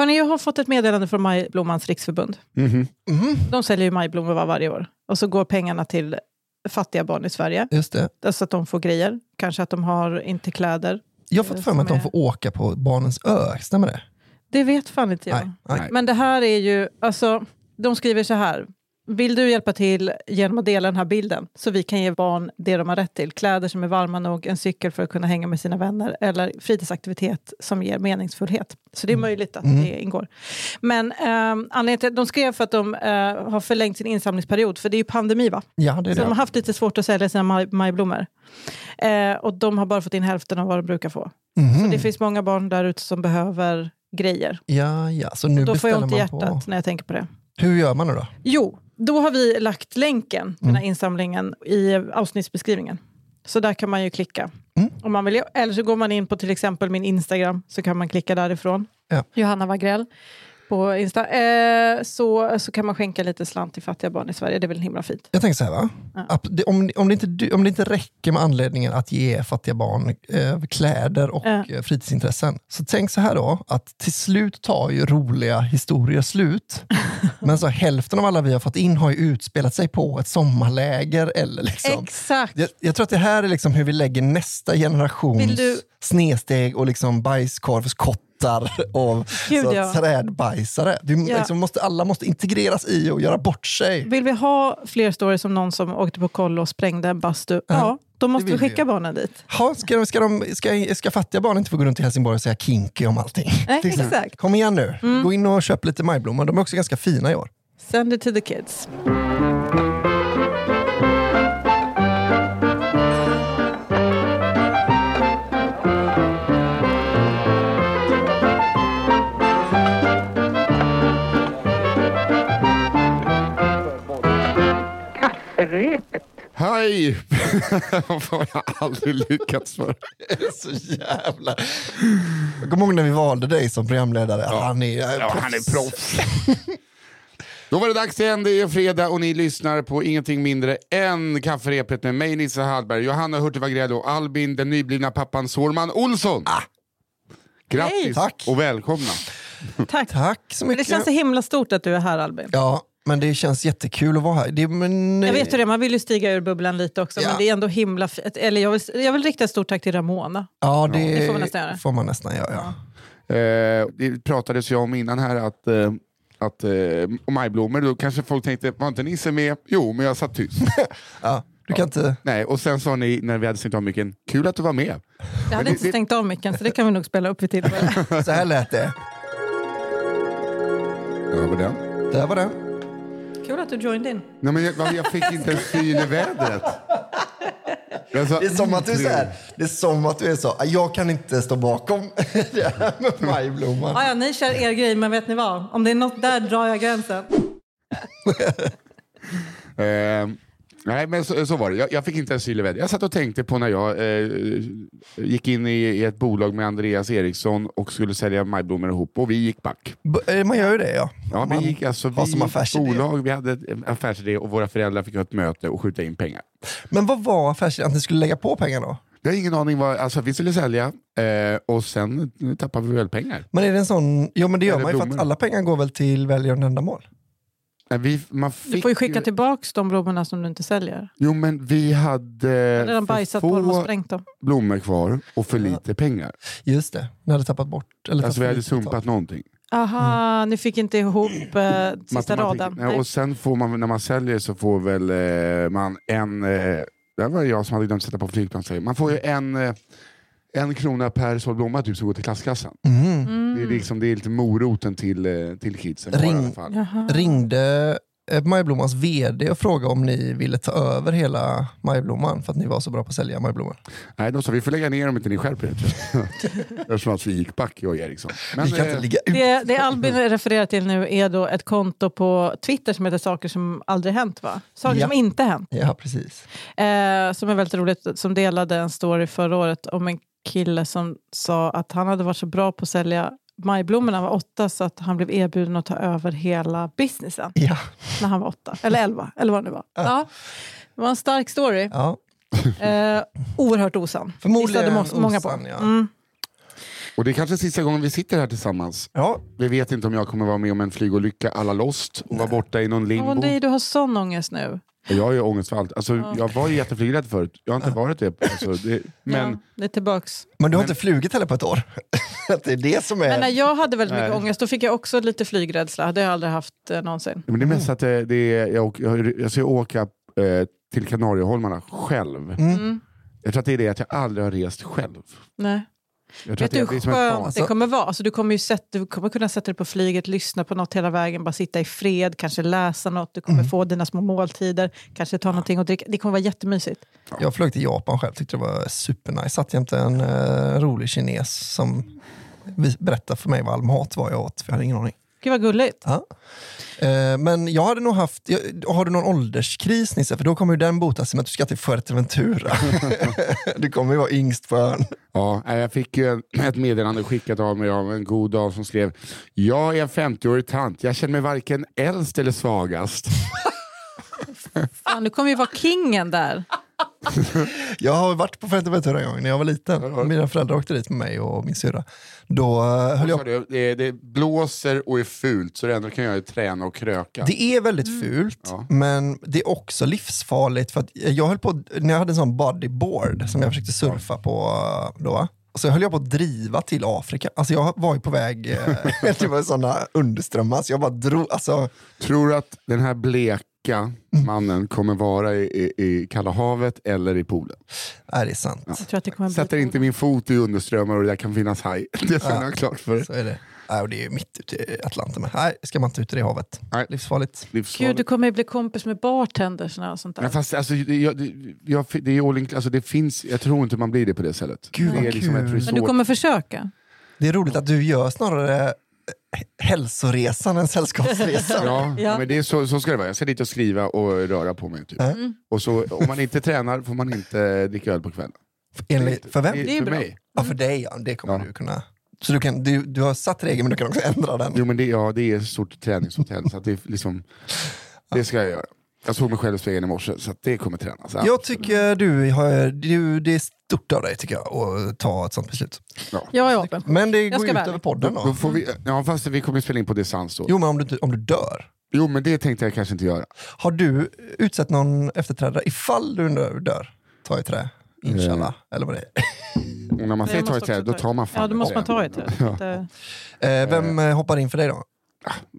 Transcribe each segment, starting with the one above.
Hörni, jag har fått ett meddelande från Majblommans riksförbund. Mhm. De säljer ju majblommor var varje år. Och så går pengarna till fattiga barn i Sverige. Just det. Så att de får grejer. Kanske att de har inte kläder. Jag har fått för mig att de får åka på barnens ö, stämmer det? Det vet fan inte jag. Nej. Nej. Men det här är ju, alltså, de skriver så här. Vill du hjälpa till genom att dela den här bilden så vi kan ge barn det de har rätt till? Kläder som är varma nog, en cykel för att kunna hänga med sina vänner eller fritidsaktivitet som ger meningsfullhet. Så det är möjligt att det ingår. Men eh, anledningen till, de skrev för att de eh, har förlängt sin insamlingsperiod, för det är ju pandemi va? Ja, det är Så de har det. haft lite svårt att sälja sina maj, majblommor. Eh, och de har bara fått in hälften av vad de brukar få. Så Mhm. det finns många barn där ute som behöver grejer. Ja, ja. Så nu Då får jag ont i hjärtat på... när jag tänker på det. Hur gör man nu då? Jo, då har vi lagt länken till den här insamlingen i avsnittsbeskrivningen. Så där kan man ju klicka. Mm. Om man vill. Eller så går man in på till exempel min Instagram, så kan man klicka därifrån. Ja. Johanna Wagrell på Insta. Eh, så, så kan man skänka lite slant till fattiga barn i Sverige. Det är väl himla fint. Jag tänker så här, va? Ja. Om, om, det inte, om det inte räcker med anledningen att ge fattiga barn eh, kläder och Ja. eh, fritidsintressen, så tänk så här då, att till slut tar ju roliga historier slut. Men så hälften av alla vi har fått in har ju utspelat sig på ett sommarläger eller liksom. Exakt! Jag, jag tror att det här är liksom hur vi lägger nästa generations du- snedsteg och liksom bajskorvskottar och Gud, så ja. trädbajsare. Du, Ja. liksom måste, alla måste integreras i och göra bort sig. Vill vi ha fler stories som någon som åkte på kollo och sprängde en bastu? Ja, då måste vi skicka barnen dit. Ha, ska, de, ska, de, ska, ska fattiga barn inte få gå runt i Helsingborg och säga kinky om allting? Nej, exakt. Kom igen nu, gå in och köp lite majblommor. De är också ganska fina i år. Send it to the kids. Hej! Vad har jag aldrig lyckats för. Så jävla... Jag kommer ihåg när vi valde dig som programledare. Han är, Ja, han är proffs. Då var det dags igen, det är fredag och ni lyssnar på ingenting mindre än Kafferepet med mig Nisse Hallberg, Johanna Hurtig Wagrell och Albin, den nyblivna pappan Sårman Olsson. Grattis Hej. Tack. och välkomna. Tack. Tack så mycket. det känns så himla stort att du är här Albin. Ja, men det känns jättekul att vara här. Det, men, Jag vet hur det är, man vill ju stiga ur bubblan lite också, Ja. men det är ändå himla... Eller jag vill, jag vill rikta ett stort tack till Ramona. Ja, det, Det får man nästan göra. får man nästan göra. Ja. Eh, det pratades ju om innan här att, eh, att eh, om majblommor, då kanske folk tänkte, var inte Nisse med? Jo, men jag satt tyst. Ja, du kan inte... Nej, och sen sa ni när vi hade stängt av micken, kul att du var med. Jag hade det- inte det- stängt av micken, så det kan vi nog spela upp vid tillfälle. Så här lät det. Över den. Där var det. Kul att du joined in. Nej, men jag, jag fick inte en syn i vädret. Sa, Det är som att du är så här, det är som att du är så, jag kan inte stå bakom det här med majblomman. Ja, ja, ni kör er grej, men vet ni vad? Om det är något där drar jag gränsen. Eh, nej, men så, så var det. Jag, jag fick inte en syl i vädret. Jag satt och tänkte på när jag eh, gick in i, i ett bolag med Andreas Eriksson och skulle sälja majblommor ihop och vi gick back. B- eh, Man gör ju det ja. Ja, Man vi gick alltså, vi som affärsidé. bolag, vi hade en affärsidé och våra föräldrar fick ha ett möte och skjuta in pengar. Men vad var affärsidén? Att ni skulle lägga på pengar då? Jag har ingen aning vad, alltså vi skulle sälja eh, och sen tappade vi väl pengar. Men är det en sån, jo men det gör Eller man ju för att alla pengar går väl till välgörande ändamål? Vi, man fick, Du får ju skicka tillbaka de blommorna som du inte säljer. Jo men vi hade redan för bajsat på dem och sprängt dem. blommor kvar och för lite pengar. Just det, ni hade tappat bort. Eller Alltså vi hade sumpat någonting. Aha, ni fick inte ihop eh, sista Matematik. raden. Nej, Nej. och sen får man, när man säljer så får väl eh, man en, eh, det var jag som hade glömt sätta på flygplan, man får ju en, eh, en krona per såld blomma typ, som går till klasskassan. Mm. Det, är liksom, det är lite moroten till, eh, till kidsen. bara i alla Ring, ringde eh, Majblommans vd och frågade om ni ville ta över hela Majblomman för att ni var så bra på att sälja majblommor. Nej, de sa vi får lägga ner om inte ni skärper er. Eftersom att vi gick back, jag och Eriksson. Men, vi kan eh, inte ligga ut. Det, det Albin refererar till nu är då ett konto på Twitter som heter Saker som aldrig hänt va? Saker Ja. som inte hänt. Ja, precis. Eh, som är väldigt roligt, som delade en story förra året om en kille som sa att han hade varit så bra på att sälja majblommor när han var åtta så att han blev erbjuden att ta över hela businessen Ja, när han var åtta. Eller elva, eller vad det nu var. Ja. Det var en stark story. ja. Eh, oerhört osann. Förmodligen må- många på. osann, ja. Mm. Och det är kanske sista gången vi sitter här tillsammans. Ja, Vi vet inte om jag kommer vara med om en flygolycka alla lost och vara borta i någon limbo. Åh nej, du har sån ångest nu. Jag har ju ångest för allt. Alltså, Jag var ju jätteflygrädd förut. Jag har inte varit det. Alltså, det men ja, det är tillbaks. men du har inte flugit heller på ett år. Det är det som är... Men när jag hade väldigt mycket Nej. ångest, då fick jag också lite flygrädsla. Det har jag aldrig haft eh, någonsin. Men det är mest att det, det är, jag, jag, jag ska åka eh, till Kanarieholmarna själv. Mm. Jag tror att det är det att jag aldrig har rest själv. Nej. Vet du hur skönt det kommer vara? Alltså, du, kommer ju sätta, du kommer kunna sätta dig på flyget, lyssna på något hela vägen, bara sitta i fred, kanske läsa något, du kommer Mm. få dina små måltider, kanske ta någonting att dricka. Det kommer vara jättemysigt. Jag flög till Japan själv, tyckte det var supernice. Satt jämte en uh, rolig kines som berättade för mig vad all mat var jag åt, för jag hade ingen aning. Gud vad gulligt. Ja. Eh, men jag hade nog haft, jag, har du någon ålderskris Nisse? För då kommer ju den botas med att du ska till Fuerteventura. du kommer ju vara yngst på ön. Ja, jag fick ju ett meddelande skickat av mig av en god dag som skrev Jag är en 50-årig tant, jag känner mig varken äldst eller svagast. Fan, du kommer ju vara kingen där. Jag har varit på Fuerteventura en gång när jag var liten. Mina föräldrar åkte dit med mig och min syrra. Då eh, höll jag du, Det, det blåser och är fult så det enda du kan göra är träna och kröka. Det är väldigt fult, Ja. men det är också livsfarligt. För att jag höll på, när jag hade en sån bodyboard som jag försökte surfa på eh, då, så höll jag på att driva till Afrika. Alltså jag var ju på väg, det var sådana underströmmar, så jag bara drog. Alltså, Tror du att den här bleka mannen kommer vara i, i, i Kalla havet eller i poolen? är det är sant. Jag tror att det kommer bli Sätter inte min fot i underströmmar och det där kan finnas haj. Det ska ha klart för. Så är det. Nej, och det är ju mitt ute i Atlanten. Men nej, ska man inte ut i det havet. Nej. Livsfarligt. Gud, Livsfarligt. du kommer ju bli kompis med bartendersna och sånt där. Men fast, alltså, det, jag, det, jag, det, är all in, alltså, det finns, jag tror inte man blir det på det sättet. Gud, det är vad liksom kul. ett Men du kommer försöka. Det är roligt att du gör snarare hälsoresan än sällskapsresan. Ja, Ja. men det är så, så ska det vara. Jag ska dit och skriva och röra på mig. Typ. Mm. Och så, om man inte tränar får man inte dricka öl på kvällen. Enligt, för vem? Det Det är för bra. mig. Ja, för dig ja. Det kommer Ja. du kunna. Så du, kan, du, du har satt regeln men du kan också ändra den. Jo, men det, ja, det är ett stort träningshotell. så att det, är liksom, det ska jag göra. Jag såg mig själv i spegeln i morse, så att det kommer tränas. Ja. Jag tycker du har, du, det är stort av dig tycker jag att ta ett sånt beslut. Jag är öppen. Men det går ut över podden Då då. får vi, ja, fast vi kommer spela in på distans då. Jo. Jo men om du, om du dör. men det tänkte jag kanske inte göra. Har du utsett någon efterträdare ifall du dör? Ta i trä. Inshallah. Eller vad det Och när man säger ta i också då ta tar man fan Ja, då måste man ta i det. är. Eh, vem eh, hoppar in för dig då?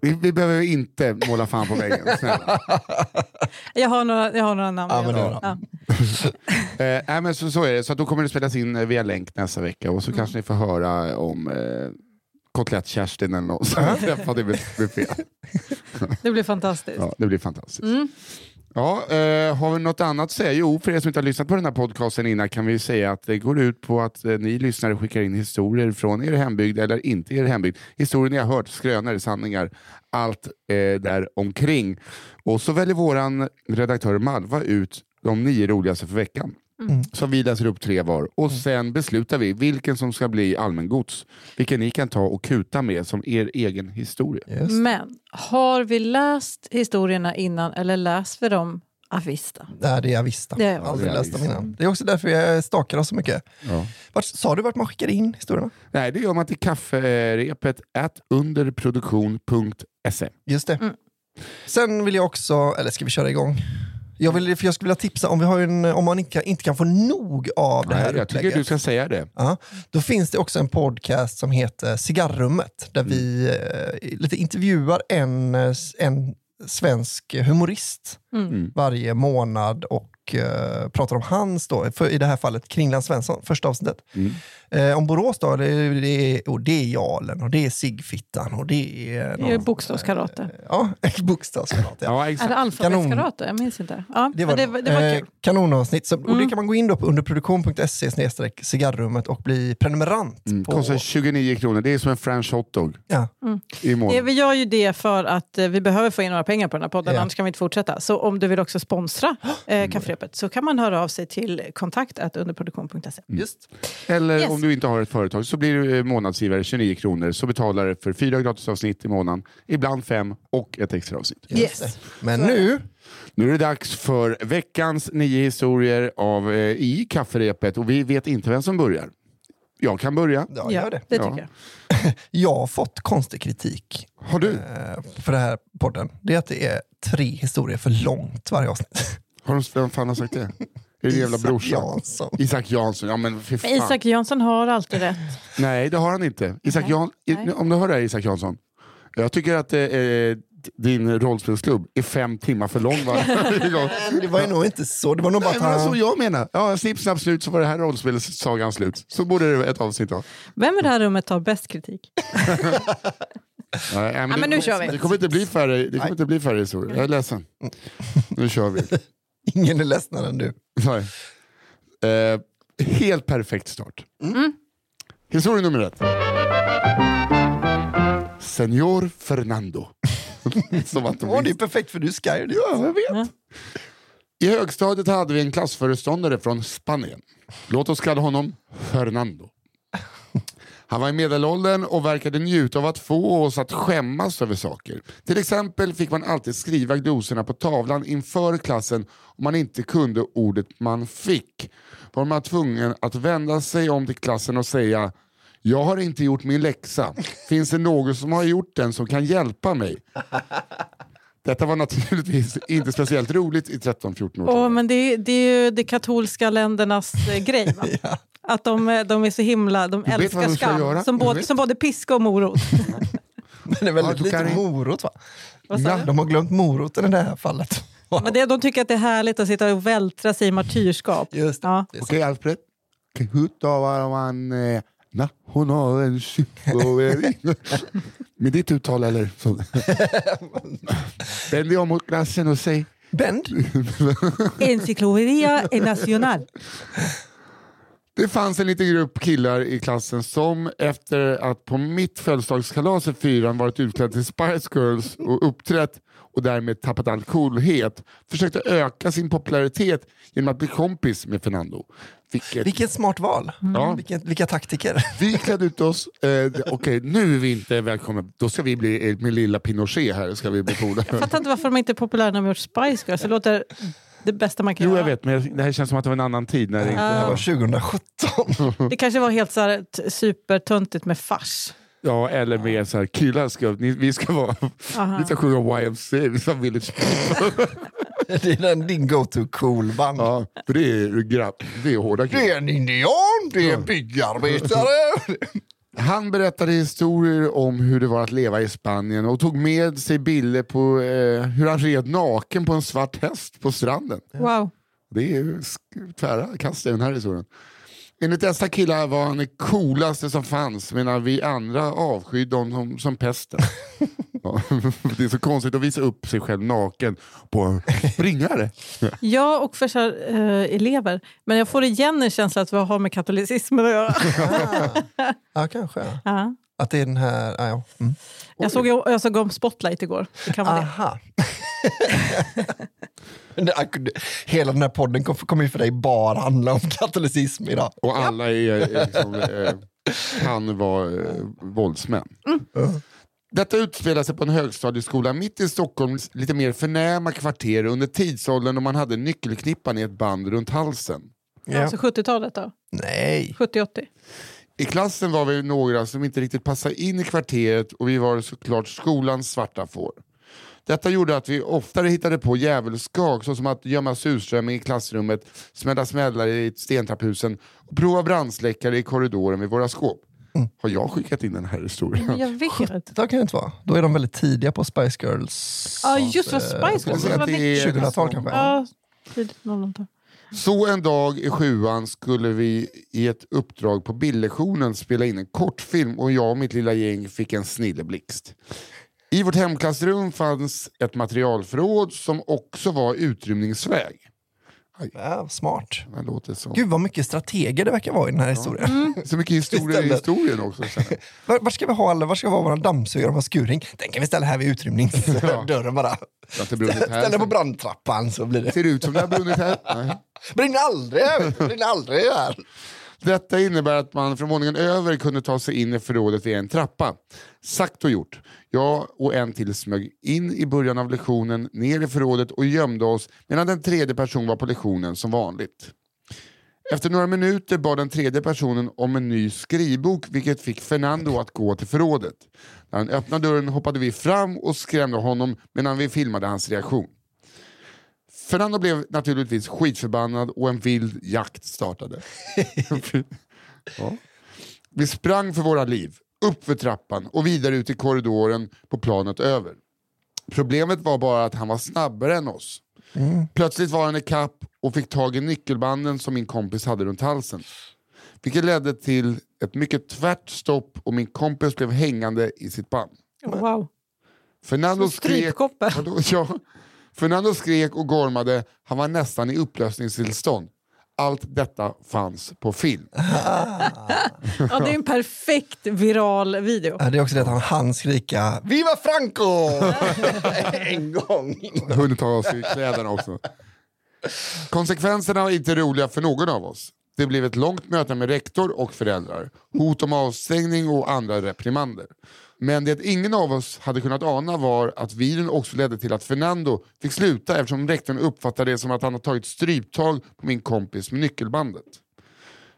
Vi, vi behöver inte måla fan på väggen, snälla. Jag, har några, jag har några namn. Ja, men ja. Eh, nej, men så, så är det, så då kommer det spelas in eh, via länk nästa vecka och så Mm. kanske ni får höra om eh, Kotlett-Kerstin eller något som jag träffade i buffé. Det blir fantastiskt. Ja, det blir fantastiskt. Mm. Ja, eh, har vi något annat att säga? Jo, för er som inte har lyssnat på den här podcasten innan kan vi säga att det går ut på att eh, ni lyssnare skickar in historier från er hembygd eller inte er hembygd. Historier ni har hört, skrönor, sanningar, allt eh, där omkring. Och så väljer våran redaktör Malva ut de nio roligaste för veckan. Mm. Så vi läser upp tre var och sen beslutar vi vilken som ska bli allmängods. Vilken ni kan ta och kuta med som er egen historia. Just. Men har vi läst historierna innan eller läst vi dem avista? Nej, det är Avista. Det är Jag har aldrig Avista. läst dem innan. Det är också därför jag stakar oss så mycket. Ja. Vart, sa du vart man skickar in historierna? Nej, det gör man till kafferepet at underproduktion.se. Just det. Mm. Sen vill jag också, eller ska vi köra igång? Jag, vill, för jag skulle vilja tipsa, om, vi har en, om man inte kan, inte kan få nog av det här Nej, jag tycker upplägget. du ska säga det. Ja, då finns det också en podcast som heter Cigarrummet där Mm. vi eh, lite intervjuar en, eh, en svensk humorist Mm. varje månad och eh, pratar om hans, då, för i det här fallet Kringland Svensson, första avsnittet. Mm. Eh, om Borås då, det, är- det, är, och det är Jarlen och det är Sigfittan och det är... Det är ju bokstavskarate. Ja, bokstavskarate. Ja. Ja, Är exakt. det alfabetskarate? Jag minns inte. Ja, Det var, det, det var eh, kul. kanonavsnitt. Så, och det Mm. kan man gå in då på underproduktion.se snedstreck cigarrummet och bli prenumerant Mm. på. Kostar 29 kronor, det är som en french hotdog Ja. i månaden. vi gör ju det för att eh, vi behöver få in några pengar på den här podden, Ja. annars kan vi inte fortsätta. Så om du vill också sponsra eh, kafferepet så kan man höra av sig till kontakt underproduktion.se. Just. Eller Yes. om du inte har ett företag så blir du eh, månadsgivare 29 kronor så betalar du för fyra gratisavsnitt i månaden, ibland fem och ett extra avsnitt. Yes. Men nu, Nu är det dags för veckans nio historier av, eh, i kafferepet och vi vet inte vem som börjar. Jag kan börja. Ja, gör det. det Ja. tycker jag. Jag har fått konstig kritik Har du? eh, för det här podden. Det är att det är tre historier för långt varje avsnitt. Har du vem fan har sagt det? Det jävla Isak brorsan? Jansson. Isak Jansson. Ja men fy fan. Men Isak Jansson har alltid rätt. Nej, det har han inte. Isak Nej. Jan... Nej. Om du hör det här Isak Jansson. Jag tycker att eh, din rollspelsklubb är fem timmar för lång varje gång. Det var ju nog inte så. Det var nog bara Nej, men så han... jag menar. Ja, snipp, snapp, slut så var det här rollspelssagan slut. Så borde det vara ett avsnitt då. Vem i det här rummet tar bäst kritik? Nej, men, Ja, men nu kör vi. Det kommer inte bli färre, det kommer inte bli färre historier. Jag är ledsen. Nu kör vi. Ingen är ledsnare än du. Nej. Eh, helt perfekt start. Mm. Historia nummer ett. Senor Fernando. Som att de Åh, det är perfekt för du är Sky. Ja, jag vet. Ja. I högstadiet hade vi en klassföreståndare från Spanien. Låt oss kalla honom Fernando. Han var i medelåldern och verkade njuta av att få oss att skämmas över saker. Till exempel fick man alltid skriva glosorna på tavlan inför klassen om man inte kunde ordet man fick. Var man tvungen att vända sig om till klassen och säga jag har inte gjort min läxa. Finns det någon som har gjort den som kan hjälpa mig? Detta var naturligtvis inte speciellt roligt i 13-14 års Åh, ålder. men det, är- det är ju de katolska ländernas eh, grej. Va? Att de, eh, de är så himla, de vet älskar skam. Som både, som både piska och morot. Men det är väldigt Ja, du kan lite in- morot va? Du? De har glömt moroten i det här fallet. Men det, de tycker att det är härligt att sitta och vältra sig i martyrskap. Just det. Ja. Okej Alfred. Che utavar man eh, nationalen psykoeri? Med ditt uttal eller? Vänd dig om mot klassen och säg Bend. Enciclopedia nacional. Det fanns en liten grupp killar i klassen som efter att på mitt födelsedagskalas i fyran varit utklädd till Spice Girls och uppträtt och därmed tappat all coolhet försökte öka sin popularitet genom att bli kompis med Fernando. Vilket, Vilket smart val. Ja. Vilken, vilka taktiker. Vi klädde ut oss. Eh, Okej, nu är vi inte välkomna. Då ska vi bli eh, med lilla Pinochet här. Ska vi betona. Jag fattar inte varför de inte är populära när de har gjort Spice Girls. Det låter det bästa man kan Jo, jag göra. vet, men det här känns som att det var en annan tid. När det inte... Det här var 2017. Det kanske var helt så här, supertöntigt med fars. Ja, eller mer så här, killar ska, ni, vi ska vara, Aha. vi ska sjunga YMCA, vi ska ha Village. Det är din go-to cool band. Ja, för det är grabb, det är hårda Det killar. är en indian, det är en byggarbetare. Han berättade historier om hur det var att leva i Spanien och tog med sig bilder på eh, hur han red naken på en svart häst på stranden. Wow. Det är ju tvära kast i den här historien. Enligt dessa killar var han det coolaste som fanns medan vi andra avskydde honom som pesten. Ja, det är så konstigt att visa upp sig själv naken på en springare. Jag och för så här, eh, elever. Men jag får igen en känsla att vi har med katolicismen att göra. Ja, kanske. Ja. Att det är den här... Ah, ja. mm. Jag, såg, jag såg om Spotlight igår. Det kan vara. Aha. Det- Hela den här podden kom- kommer ju för dig bara handla om katolicism idag. Och alla är, är liksom, eh, kan vara eh, våldsmän. Detta utspelar sig på en högstadieskola mitt i Stockholms lite mer förnäma kvarter under tidsåldern då man hade nyckelknippan i ett band runt halsen. Ja. Alltså 70-talet då? Nej. 70-80? I klassen var vi några som inte riktigt passade in i kvarteret och vi var såklart skolans svarta får. Detta gjorde att vi oftare hittade på djävulskak såsom att gömma surströmming i klassrummet, smälla smällar i stentrapphusen och prova brandsläckare i korridoren vid våra skåp. Har jag skickat in den här historien? Jag vet. Det kan det inte vara. Då är de väldigt tidiga på Spice Girls. Ja, just vad Eh, Spice Girls. säga Det var att det lite- är 2000-tal nästan- kanske. Ja, tidigt 00-tal. Så en dag i sjuan skulle vi i ett uppdrag på bildlektionen spela in en kortfilm och jag och mitt lilla gäng fick en snilleblixt. I vårt hemklassrum fanns ett materialförråd som också var utrymningsväg. Ja, smart. Det låter så. Gud vad mycket strateger det verkar vara i den här historien. Så mycket historia i historien också. Var, var ska vi ha alla? Var ska vi ha våra dammsugare och vår skuring? Den kan vi ställa här vid utrymningsdörren bara. Brunnit här. Ställ den på brandtrappan så blir det. Ser det ut som det har brunnit här? Nej. Brinner aldrig här! Brinner aldrig här! Detta innebär att man från våningen över kunde ta sig in i förrådet via en trappa. Sagt och gjort. Jag och en till smög in i början av lektionen, ner i förrådet och gömde oss medan den tredje person var på lektionen som vanligt. Efter några minuter bad den tredje personen om en ny skrivbok vilket fick Fernando att gå till förrådet. När han öppnade dörren hoppade vi fram och skrämde honom medan vi filmade hans reaktion. Fernando blev naturligtvis skitförbannad och en vild jakt startade. ja. Vi sprang för våra liv, upp för trappan och vidare ut i korridoren på planet över. Problemet var bara att han var snabbare än oss. Plötsligt var han i kapp och fick tag i nyckelbanden som min kompis hade runt halsen. Vilket ledde till ett mycket tvärt stopp och min kompis blev hängande i sitt band. Wow. Fernando Som skrek. Vadå? ja. Fernando skrek och gormade, han var nästan i upplösningstillstånd. Allt detta fanns på film. Ja, det är en perfekt viral video. Ja, Det är också det att han hann skrika Viva Franco! en gång. Hunnit ta av sig kläderna också. Konsekvenserna var inte roliga för någon av oss. Det blev ett långt möte med rektor och föräldrar, hot om avstängning och andra reprimander. Men det ingen av oss hade kunnat ana var att videon också ledde till att Fernando fick sluta eftersom rektorn uppfattade det som att han hade tagit stryptag på min kompis med nyckelbandet.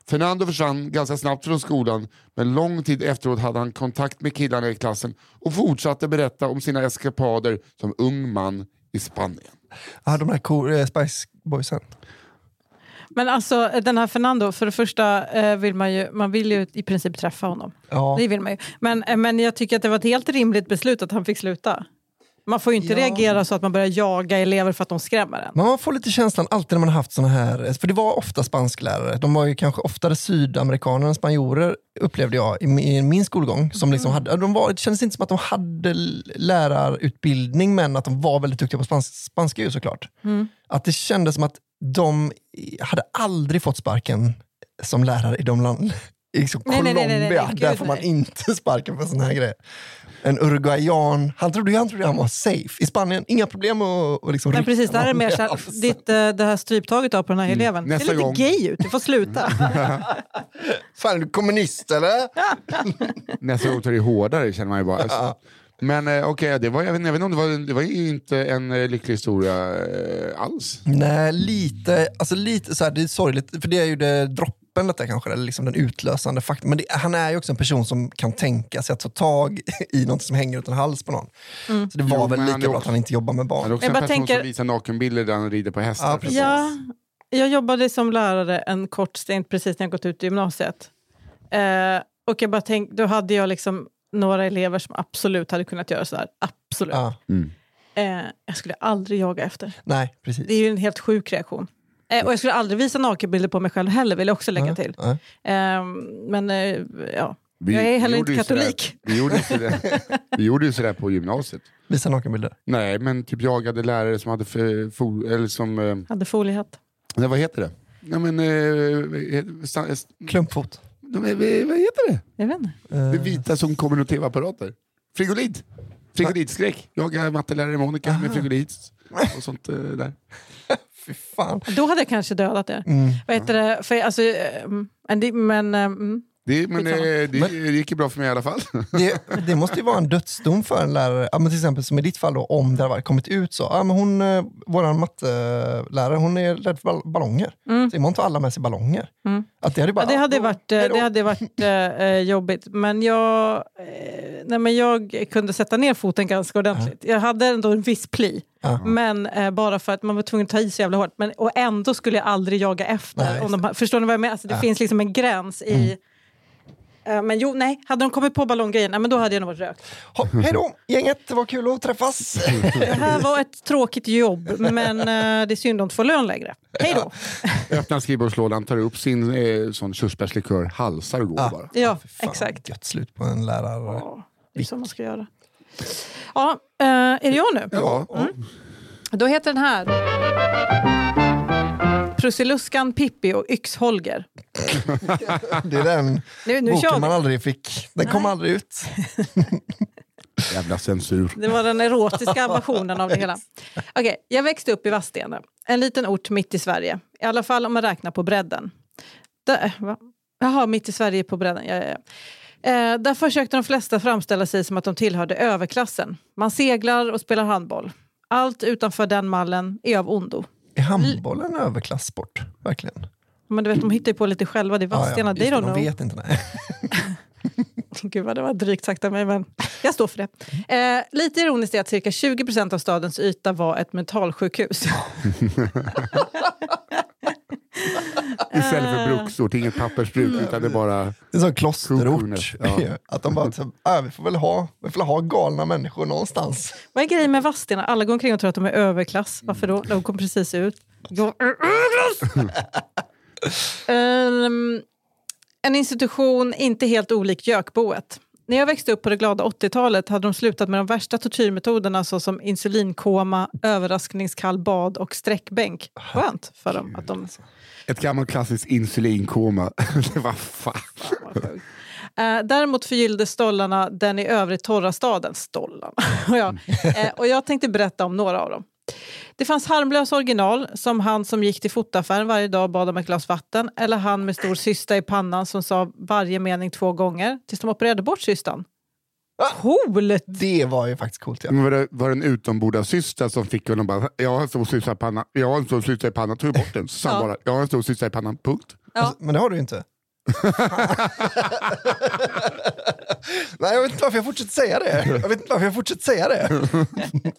Fernando försvann ganska snabbt från skolan men lång tid efteråt hade han kontakt med killarna i klassen och fortsatte berätta om sina eskapader som ung man i Spanien. Ja, de där cool, eh, Spice Boysen. Men alltså den här Fernando, för det första eh, vill man ju, man vill ju i princip träffa honom. Ja. Det vill man ju. Men, eh, men jag tycker att det var ett helt rimligt beslut att han fick sluta. Man får ju inte Ja. reagera så att man börjar jaga elever för att de skrämmer en. Men man får lite känslan alltid när man har haft såna här, för det var ofta spansklärare, de var ju kanske oftare sydamerikaner än spanjorer upplevde jag i min, i min skolgång. Som liksom hade, de var, det kändes inte som att de hade lärarutbildning men att de var väldigt duktiga på spans, spanska ju såklart. Att det kändes som att de hade aldrig fått sparken som lärare i de land, i liksom Nej, nej, Colombia. nej, nej, nej, nej. Där Gud, får man nej. inte sparken för såna här grejer. En uruguayan, han trodde ju han, trodde han var safe. I Spanien, inga problem att att liksom Men rycka precis, det här är mer så här, ditt, eh, det här stryptaget du har på den här eleven. Nästa det är lite gång. gay ut, du får sluta. Fan, är du kommunist eller? Nästa gång tar det hårdare känner man ju bara. Alltså. Men eh, okej, det var, jag, vet, jag vet inte det var, det var ju inte en eh, lycklig historia eh, alls. Nej, lite, alltså lite så här, det är sorgligt, för det är ju det droppen detta kanske, eller liksom den utlösande faktorn. Men det, han är ju också en person som kan tänka sig att ta tag i något som hänger runt en hals på någon. Så det var Jo, väl lika han bra att också- han inte jobbar med Han barn. är också Jag en bara person tänker- som visar nakenbilder där han rider på hästar. Ja. Ja, jag jobbade som lärare en kort stund precis när jag gått ut i gymnasiet. Eh, och jag bara tänk, då hade jag liksom några elever som absolut hade kunnat göra sådär. Absolut. Ja, Mm. Eh, jag skulle aldrig jaga efter. nej, precis. Det är ju en helt sjuk reaktion. Eh, och jag skulle aldrig visa nakenbilder på mig själv heller, vill jag också lägga Ja, till. ja. Eh, men eh, ja, Vi- jag är heller inte katolik. Vi gjorde ju sådär, vi gjorde ju sådär på gymnasiet. Visa nakenbilder. Nej, men typ jagade lärare som hade för, eller som, eh, Hade foliehatt. nej, vad heter det? Nej, men, eh, eh, Klumpfot. De är, vad heter det? Jag vet inte. Det är vita som kommer ur tv-apparater. Frigolit. Frigolitskräck. Jag är mattelärare Monica med frigolit och sånt eh, där. Fy fan. Då hade jag kanske dödat er. Mm. Vad heter det? För, alltså, eh, men, det- men mm. Det, det, det gick ju bra för mig i alla fall. Det, det måste ju vara en dödsdom för en lärare. Ja, men till exempel som i ditt fall, då, om det varit- kommit ut så. Ja, men hon, eh, våran mattelärare hon är rädd för ball- ballonger. Mm. Så imorgon tar alla med sig ballonger. Mm. Att det hade, bara, Ja, det hade varit, eh, det hade varit eh, jobbigt. Men jag, nej, men jag kunde sätta ner foten ganska ordentligt. Jag hade ändå en viss pli. Ja. Men eh, bara för att man var tvungen att ta i så jävla hårt. Men, och ändå skulle jag aldrig jaga efter. Nej, om de, förstår ni vad jag menar? Alltså, det Ja. finns liksom en gräns i... Eh, men jo, nej, hade de kommit på ballonggrejen, men då hade jag nog varit rökt. Hej då gänget, det var kul att träffas. Det här var ett tråkigt jobb, men eh, det är synd att inte få lön längre. Hej då! Öppnar skrivbordslådan, tar upp sin eh, sån körsbärslikör, halsar och går Ja. bara. Ja, Fan, exakt. Gött slut på en lärare. Ja, det är så man ska göra. Ja, eh, är det jag nu? Ja, Då heter den här Prussiluskan, Pippi och Yxholger. Det är den Nu, nu boken man aldrig fick. Den kom Nej. aldrig ut. jävla censur. Det var den erotiska versionen av det hela. Okej, jag växte upp i Vadstena, en liten ort mitt i Sverige. I alla fall om man räknar på bredden. Där, va? Jaha, mitt i Sverige på bredden. Ja, ja, ja. Eh, där försökte de flesta framställa sig som att de tillhörde överklassen. Man seglar och spelar handboll. Allt utanför den mallen är av ondo. Är handboll en överklassport? Verkligen? Men du vet, de hittar ju på lite själva. Det är Vadstena. det, don't de know. vet inte. Nej. Gud vad det var drygt sagt av mig, men jag står för det. Eh, lite ironiskt är att cirka 20 procent av stadens yta var ett mentalsjukhus. Istället för bruksort, inget pappersbruk utan det är bara... Det är en sån klosterort. Ja. Att de bara, äh, vi, får väl ha, vi får väl ha galna människor någonstans. Vad är grejen med Vadstena? Alla går omkring och tror att de är överklass. Varför då? De kom precis ut. Jag är överklass! Ehm, en institution inte helt olik Jökboet. När jag växte upp på det glada 80-talet hade de slutat med de värsta tortyrmetoderna såsom insulinkoma, överraskningskall bad och sträckbänk. Skönt för dem att de ett gammalt klassiskt insulinkoma. det var fan. Eh, däremot förgyllde stollarna den i övrigt torra staden. Stollarna. och, jag, eh, och jag tänkte berätta om några av dem. Det fanns harmlösa original, som han som gick till fotaffären varje dag och bad om ett glas vatten. Eller han med stor cysta i pannan som sa varje mening två gånger tills de opererade bort cystan. Coolt! Det var ju faktiskt coolt. Ja. Men var, det, var det en utombordasyster som fick honom bara, jag har en stor cysta i pannan, jag har en stor cysta i pannan, tog bort den. Så Ja. bara, jag har en stor cysta i pannan, punkt. Ja. Alltså, men det har du ju inte. Nej, jag vet inte varför jag fortsätter säga det. Jag vet inte varför jag fortsätter säga det.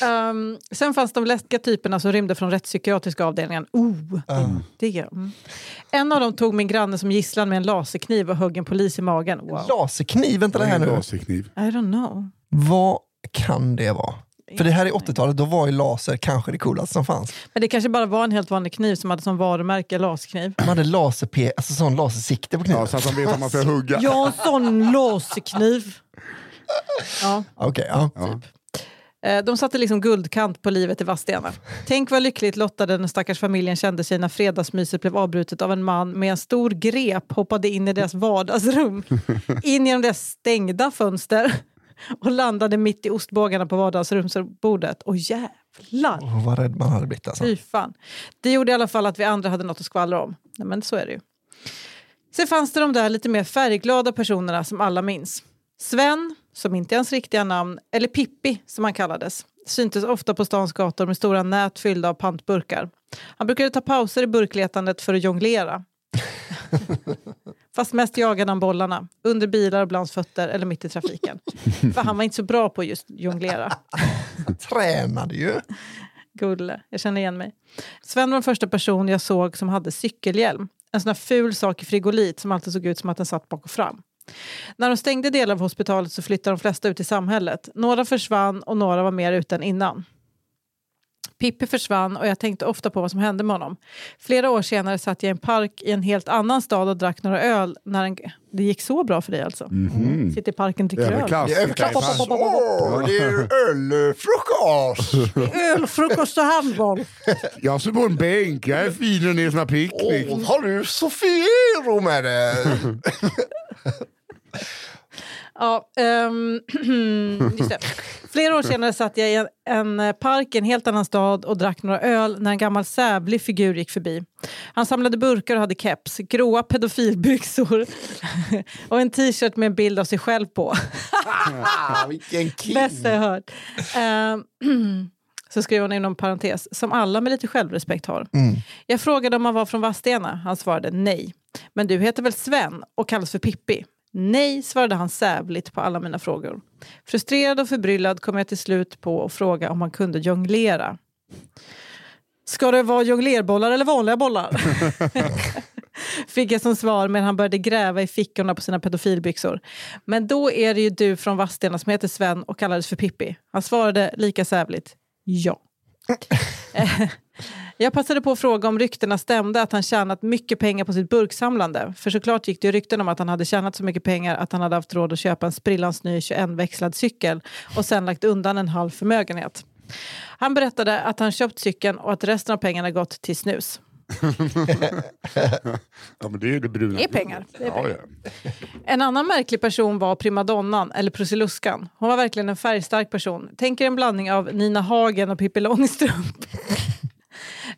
Ehm, sen fanns de läskiga typerna som rymde från rättspsykiatriska avdelningen. Oh, det. Mm. En av dem tog min granne som gisslan med en laserkniv och högg en polis i magen. Wow. Laserkniv, vänta det här nu. Laserkniv. I don't know. Vad kan det vara? För det här är 80-talet, då var ju laser kanske det coolaste som fanns. Men det kanske bara var en helt vanlig kniv som hade som varumärke laserkniv. Man hade laser alltså sån lasersikte på kniven. Ja, så att man vet om man ska hugga. Ja, en sån laserkniv. Ja, Okej, ja. Ja. Eh, de satte liksom guldkant på livet i Vadstena. Tänk vad lyckligt lottade den stackars familjen kände sig när fredagsmyset blev avbrutet av en man med en stor grep hoppade in i deras vardagsrum. In genom deras stängda fönster och landade mitt i ostbågarna på vardagsrumsbordet. Och jävlar! Åh, vad rädd man hade blivit alltså. Fy fan. Det gjorde i alla fall att vi andra hade något att skvallra om. Nej, men så är det ju. Sen fanns det de där lite mer färgglada personerna som alla minns. Sven, som inte är hans riktiga namn, eller Pippi som han kallades, syntes ofta på stans gator med stora nät fyllda av pantburkar. Han brukade ta pauser i burkletandet för att jonglera. Fast mest jagade han bollarna, under bilar och bland fötter eller mitt i trafiken. För han var inte så bra på just jonglera. Tränade ju. Gulle, jag känner igen mig. Sven var den första person jag såg som hade cykelhjälm. En sån här ful sak i frigolit som alltid såg ut som att den satt bak och fram. När de stängde delar av hospitalet så flyttade de flesta ut i samhället. Några försvann och några var mer ute än innan. Pippi försvann och jag tänkte ofta på vad som hände med honom. Flera år senare satt jag i en park i en helt annan stad och drack några öl. När en... Det gick så bra för dig alltså? Mhm. Sitter i parken och dricker öl? Överklass. Överklass. Åh, det är ölfrukost! Ölfrukost och handboll! Jag som på en bänk, jag är finare ner som en picknick. Åh, har du Sofiero med dig? Ja, det. Flera år senare satt jag i en, en park i en helt annan stad och drack några öl när en gammal sävlig figur gick förbi. Han samlade burkar och hade keps, gråa pedofilbyxor och en t-shirt med en bild av sig själv på. Ah, vilken king! Bästa jag hört. Ehm, så skrev hon inom parentes, som alla med lite självrespekt har. Mm. Jag frågade om han var från Vadstena. Han svarade nej. Men du heter väl Sven och kallas för Pippi? Nej, svarade han sävligt på alla mina frågor. Frustrerad och förbryllad kom jag till slut på att fråga om han kunde jonglera. Ska det vara jonglerbollar eller vanliga bollar? Fick jag som svar medan han började gräva i fickorna på sina pedofilbyxor. Men då är det ju du från Vadstena som heter Sven och kallades för Pippi. Han svarade lika sävligt ja. Jag passade på att fråga om ryktena stämde att han tjänat mycket pengar på sitt burksamlande. För såklart gick det ju rykten om att han hade tjänat så mycket pengar att han hade haft råd att köpa en sprillans ny 21-växlad cykel och sen lagt undan en halv förmögenhet. Han berättade att han köpt cykeln och att resten av pengarna gått till snus. Ja, men det är ju det bruna. Det är pengar. Det är Ja, pengar. ja. En annan märklig person var primadonnan, eller Prussiluskan. Hon var verkligen en färgstark person. Tänk er en blandning av Nina Hagen och Pippi Långstrump.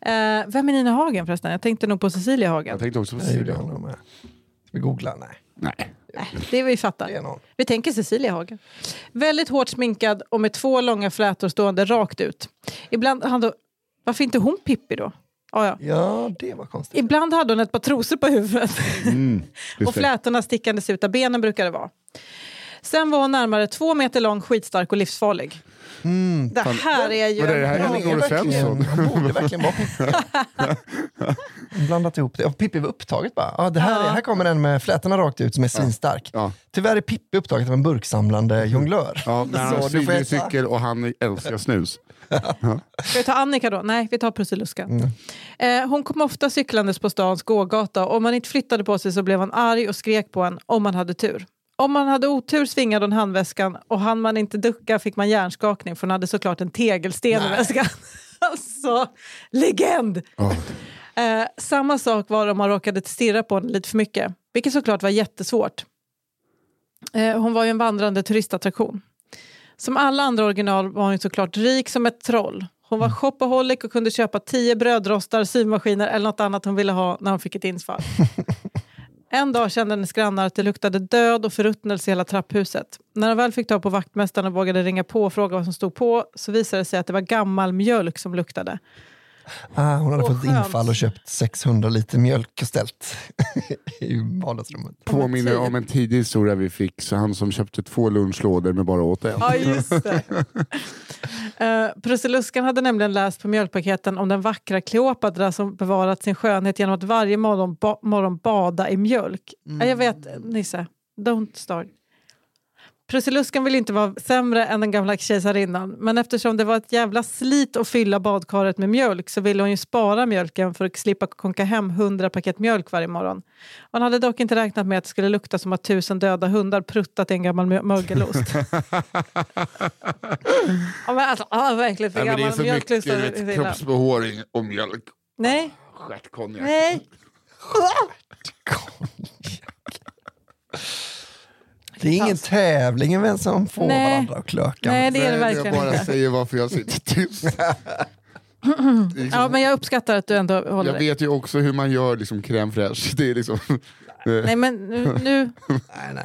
Eh, vem är Nina Hagen förresten? Jag tänkte nog på Cecilia Hagen. Jag tänkte också på Cecilia. med. Ska vi googla? Nej. Nej. Nej, det vi fattar. Vi tänker Cecilia Hagen. Väldigt hårt sminkad och med två långa flätor stående rakt ut. Ibland han då, varför inte hon Pippi då? Ja, ja. Ja, det var konstigt. Ibland hade hon ett par trosor på huvudet. Mm, och flätorna stickandes ut av benen brukade det vara. Sen var hon närmare två meter lång, skitstark och livsfarlig. Mm. Det här är ju... Vad är det här? en Nore verkligen- Svensson. Borde verkligen vara. Blandat ihop det. Och Pippi var upptaget bara. Ja, det här, är, Ja. här kommer en med flätorna rakt ut som är svinstark. Ja. Tyvärr är Pippi upptaget av en burksamlande jonglör. Ja, men han har äta. cykel och han älskar snus. Ska vi ta Annika då? Nej, vi tar Prussiluskan. Mm. Eh, hon kom ofta cyklandes på stans gågata och om man inte flyttade på sig så blev han arg och skrek på en om man hade tur. Om man hade otur svingade hon handväskan och hann man inte ducka fick man hjärnskakning för hon hade såklart en tegelsten i väskan. alltså, legend! Ja. Eh, samma sak var om man råkade stirra på henne lite för mycket, vilket såklart var jättesvårt. Eh, hon var ju en vandrande turistattraktion. Som alla andra original var hon såklart rik som ett troll. Hon var shopaholic och kunde köpa tio brödrostar, symaskiner eller något annat hon ville ha när hon fick ett infall. En dag kände hennes grannar att det luktade död och förruttnelse i hela trapphuset. När de väl fick tag på vaktmästaren och vågade ringa på och fråga vad som stod på så visade det sig att det var gammal mjölk som luktade. Ah, hon hade Åh, fått ett skönt. infall och köpt 600 liter mjölk och ställt i vardagsrummet. Påminner om en tidig historia vi fick, så han som köpte två lunchlådor med bara åt en. Ja, just det. Uh, Prussiluskan hade nämligen läst på mjölkpaketen om den vackra Kleopatra som bevarat sin skönhet genom att varje morgon, ba morgon bada i mjölk. Ja, jag vet, Nisse. Don't start. Prussiluskan ville inte vara sämre än den gamla kejsarinnan men eftersom det var ett jävla slit att fylla badkaret med mjölk så ville hon ju spara mjölken för att slippa konka hem 100 paket mjölk varje morgon. Hon hade dock inte räknat med att det skulle lukta som att tusen döda hundar pruttat i en gammal mö- mögelost. ja, men alltså, ah, verkligen, för Nej, det är så mycket vet, kroppsbehåring och mjölk. Nej, Stjärtkonjak. nej. Det är ingen tävling vem som får Nej. varandra att klöka. Nej, det är det verkligen Jag bara inte. säger varför jag sitter tyst. Liksom, Ja, men jag uppskattar att du ändå håller jag dig. vet ju också hur man gör liksom crème fraîche. Det är liksom... Nej, men nu... nu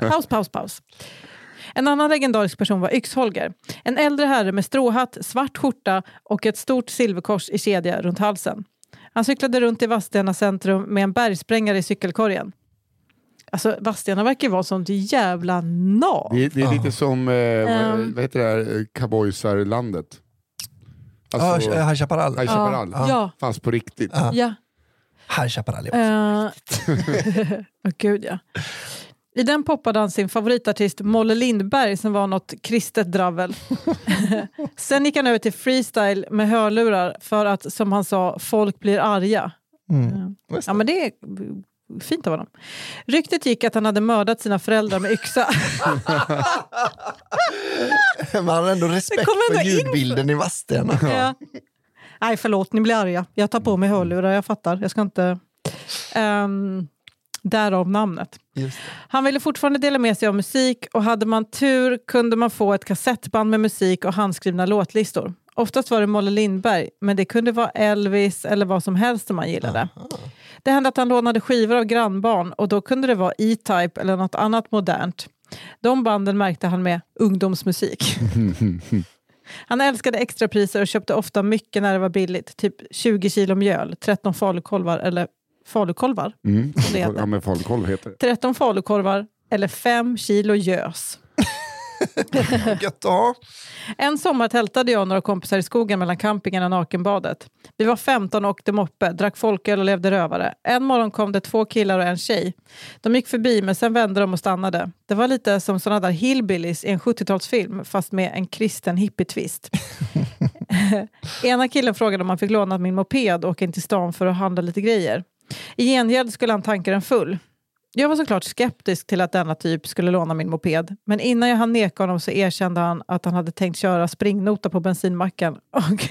paus, paus, paus. En annan legendarisk person var Yxholger. En äldre herre med stråhatt, svart skjorta och ett stort silverkors i kedja runt halsen. Han cyklade runt i Vadstena centrum med en bergsprängare i cykelkorgen. Alltså, Vadstena verkar vara sånt jävla nav. Det, är- det är lite som, eh, Ehm. vad, heter det här, eh, cowboysarlandet? Alltså, High Chaparral. High Chaparral. Ja. Fanns på riktigt. Ja. Ja. High Chaparral är också. Uh, oh, gud ja. I den poppade han sin favoritartist Molle Lindberg som var något kristet dravel. Sen gick han över till freestyle med hörlurar för att, som han sa, folk blir arga. Mm. Just Ja, men det är fint av honom. Ryktet gick att han hade mördat sina föräldrar med yxa. Man har ändå respekt ändå för ljudbilden i Vadstena. ja. Nej, förlåt, ni blir arga. Jag tar på mig hörlurar, jag fattar. Jag ska inte... Um, därav namnet. Han ville fortfarande dela med sig av musik och hade man tur kunde man få ett kassettband med musik och handskrivna låtlistor. Oftast var det Molle Lindberg, men det kunde vara Elvis eller vad som helst som man gillade. Det hände att han lånade skivor av grannbarn och då kunde det vara E-Type eller något annat modernt. De banden märkte han med ungdomsmusik. Han älskade extrapriser och köpte ofta mycket när det var billigt. Typ 20 kilo mjöl, 13 falukorvar eller falukolvar. Mm. det heter. Ja, men falukorv heter det. 13 falukorvar eller 5 kilo gös. Gött. En sommar tältade jag och några kompisar i skogen mellan campingen och nakenbadet. Vi var 15 och åkte moppe, drack folköl och levde rövare. En morgon kom det två killar och en tjej. De gick förbi men sen vände de och stannade. Det var lite som såna där hillbillies i en 70-talsfilm fast med en kristen hippie-twist. Ena killen frågade om han fick låna min moped och åka in till stan för att handla lite grejer. I gengäld skulle han tanka den full. Jag var såklart skeptisk till att denna typ skulle låna min moped. Men innan jag hann neka honom så erkände han att han hade tänkt köra springnota på bensinmacken. Och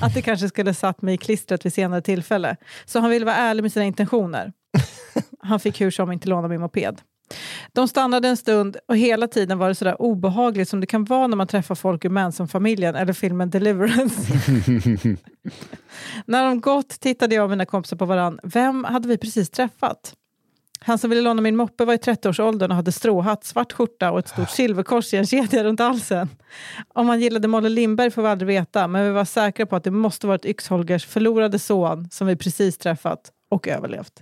att det kanske skulle satt mig i klistret vid senare tillfälle. Så han ville vara ärlig med sina intentioner. Han fick hur som inte låna min moped. De stannade en stund och hela tiden var det sådär obehagligt som det kan vara när man träffar folk ur Manson-familjen eller filmen Deliverance. när de gått tittade jag och mina kompisar på varann. Vem hade vi precis träffat? Han som ville låna min moppe var i 30-årsåldern och hade stråhatt, svart skjorta och ett stort silverkors i en kedja runt halsen. Om han gillade Molle Lindberg får vi aldrig veta, men vi var säkra på att det måste varit Yxholgers förlorade son som vi precis träffat och överlevt.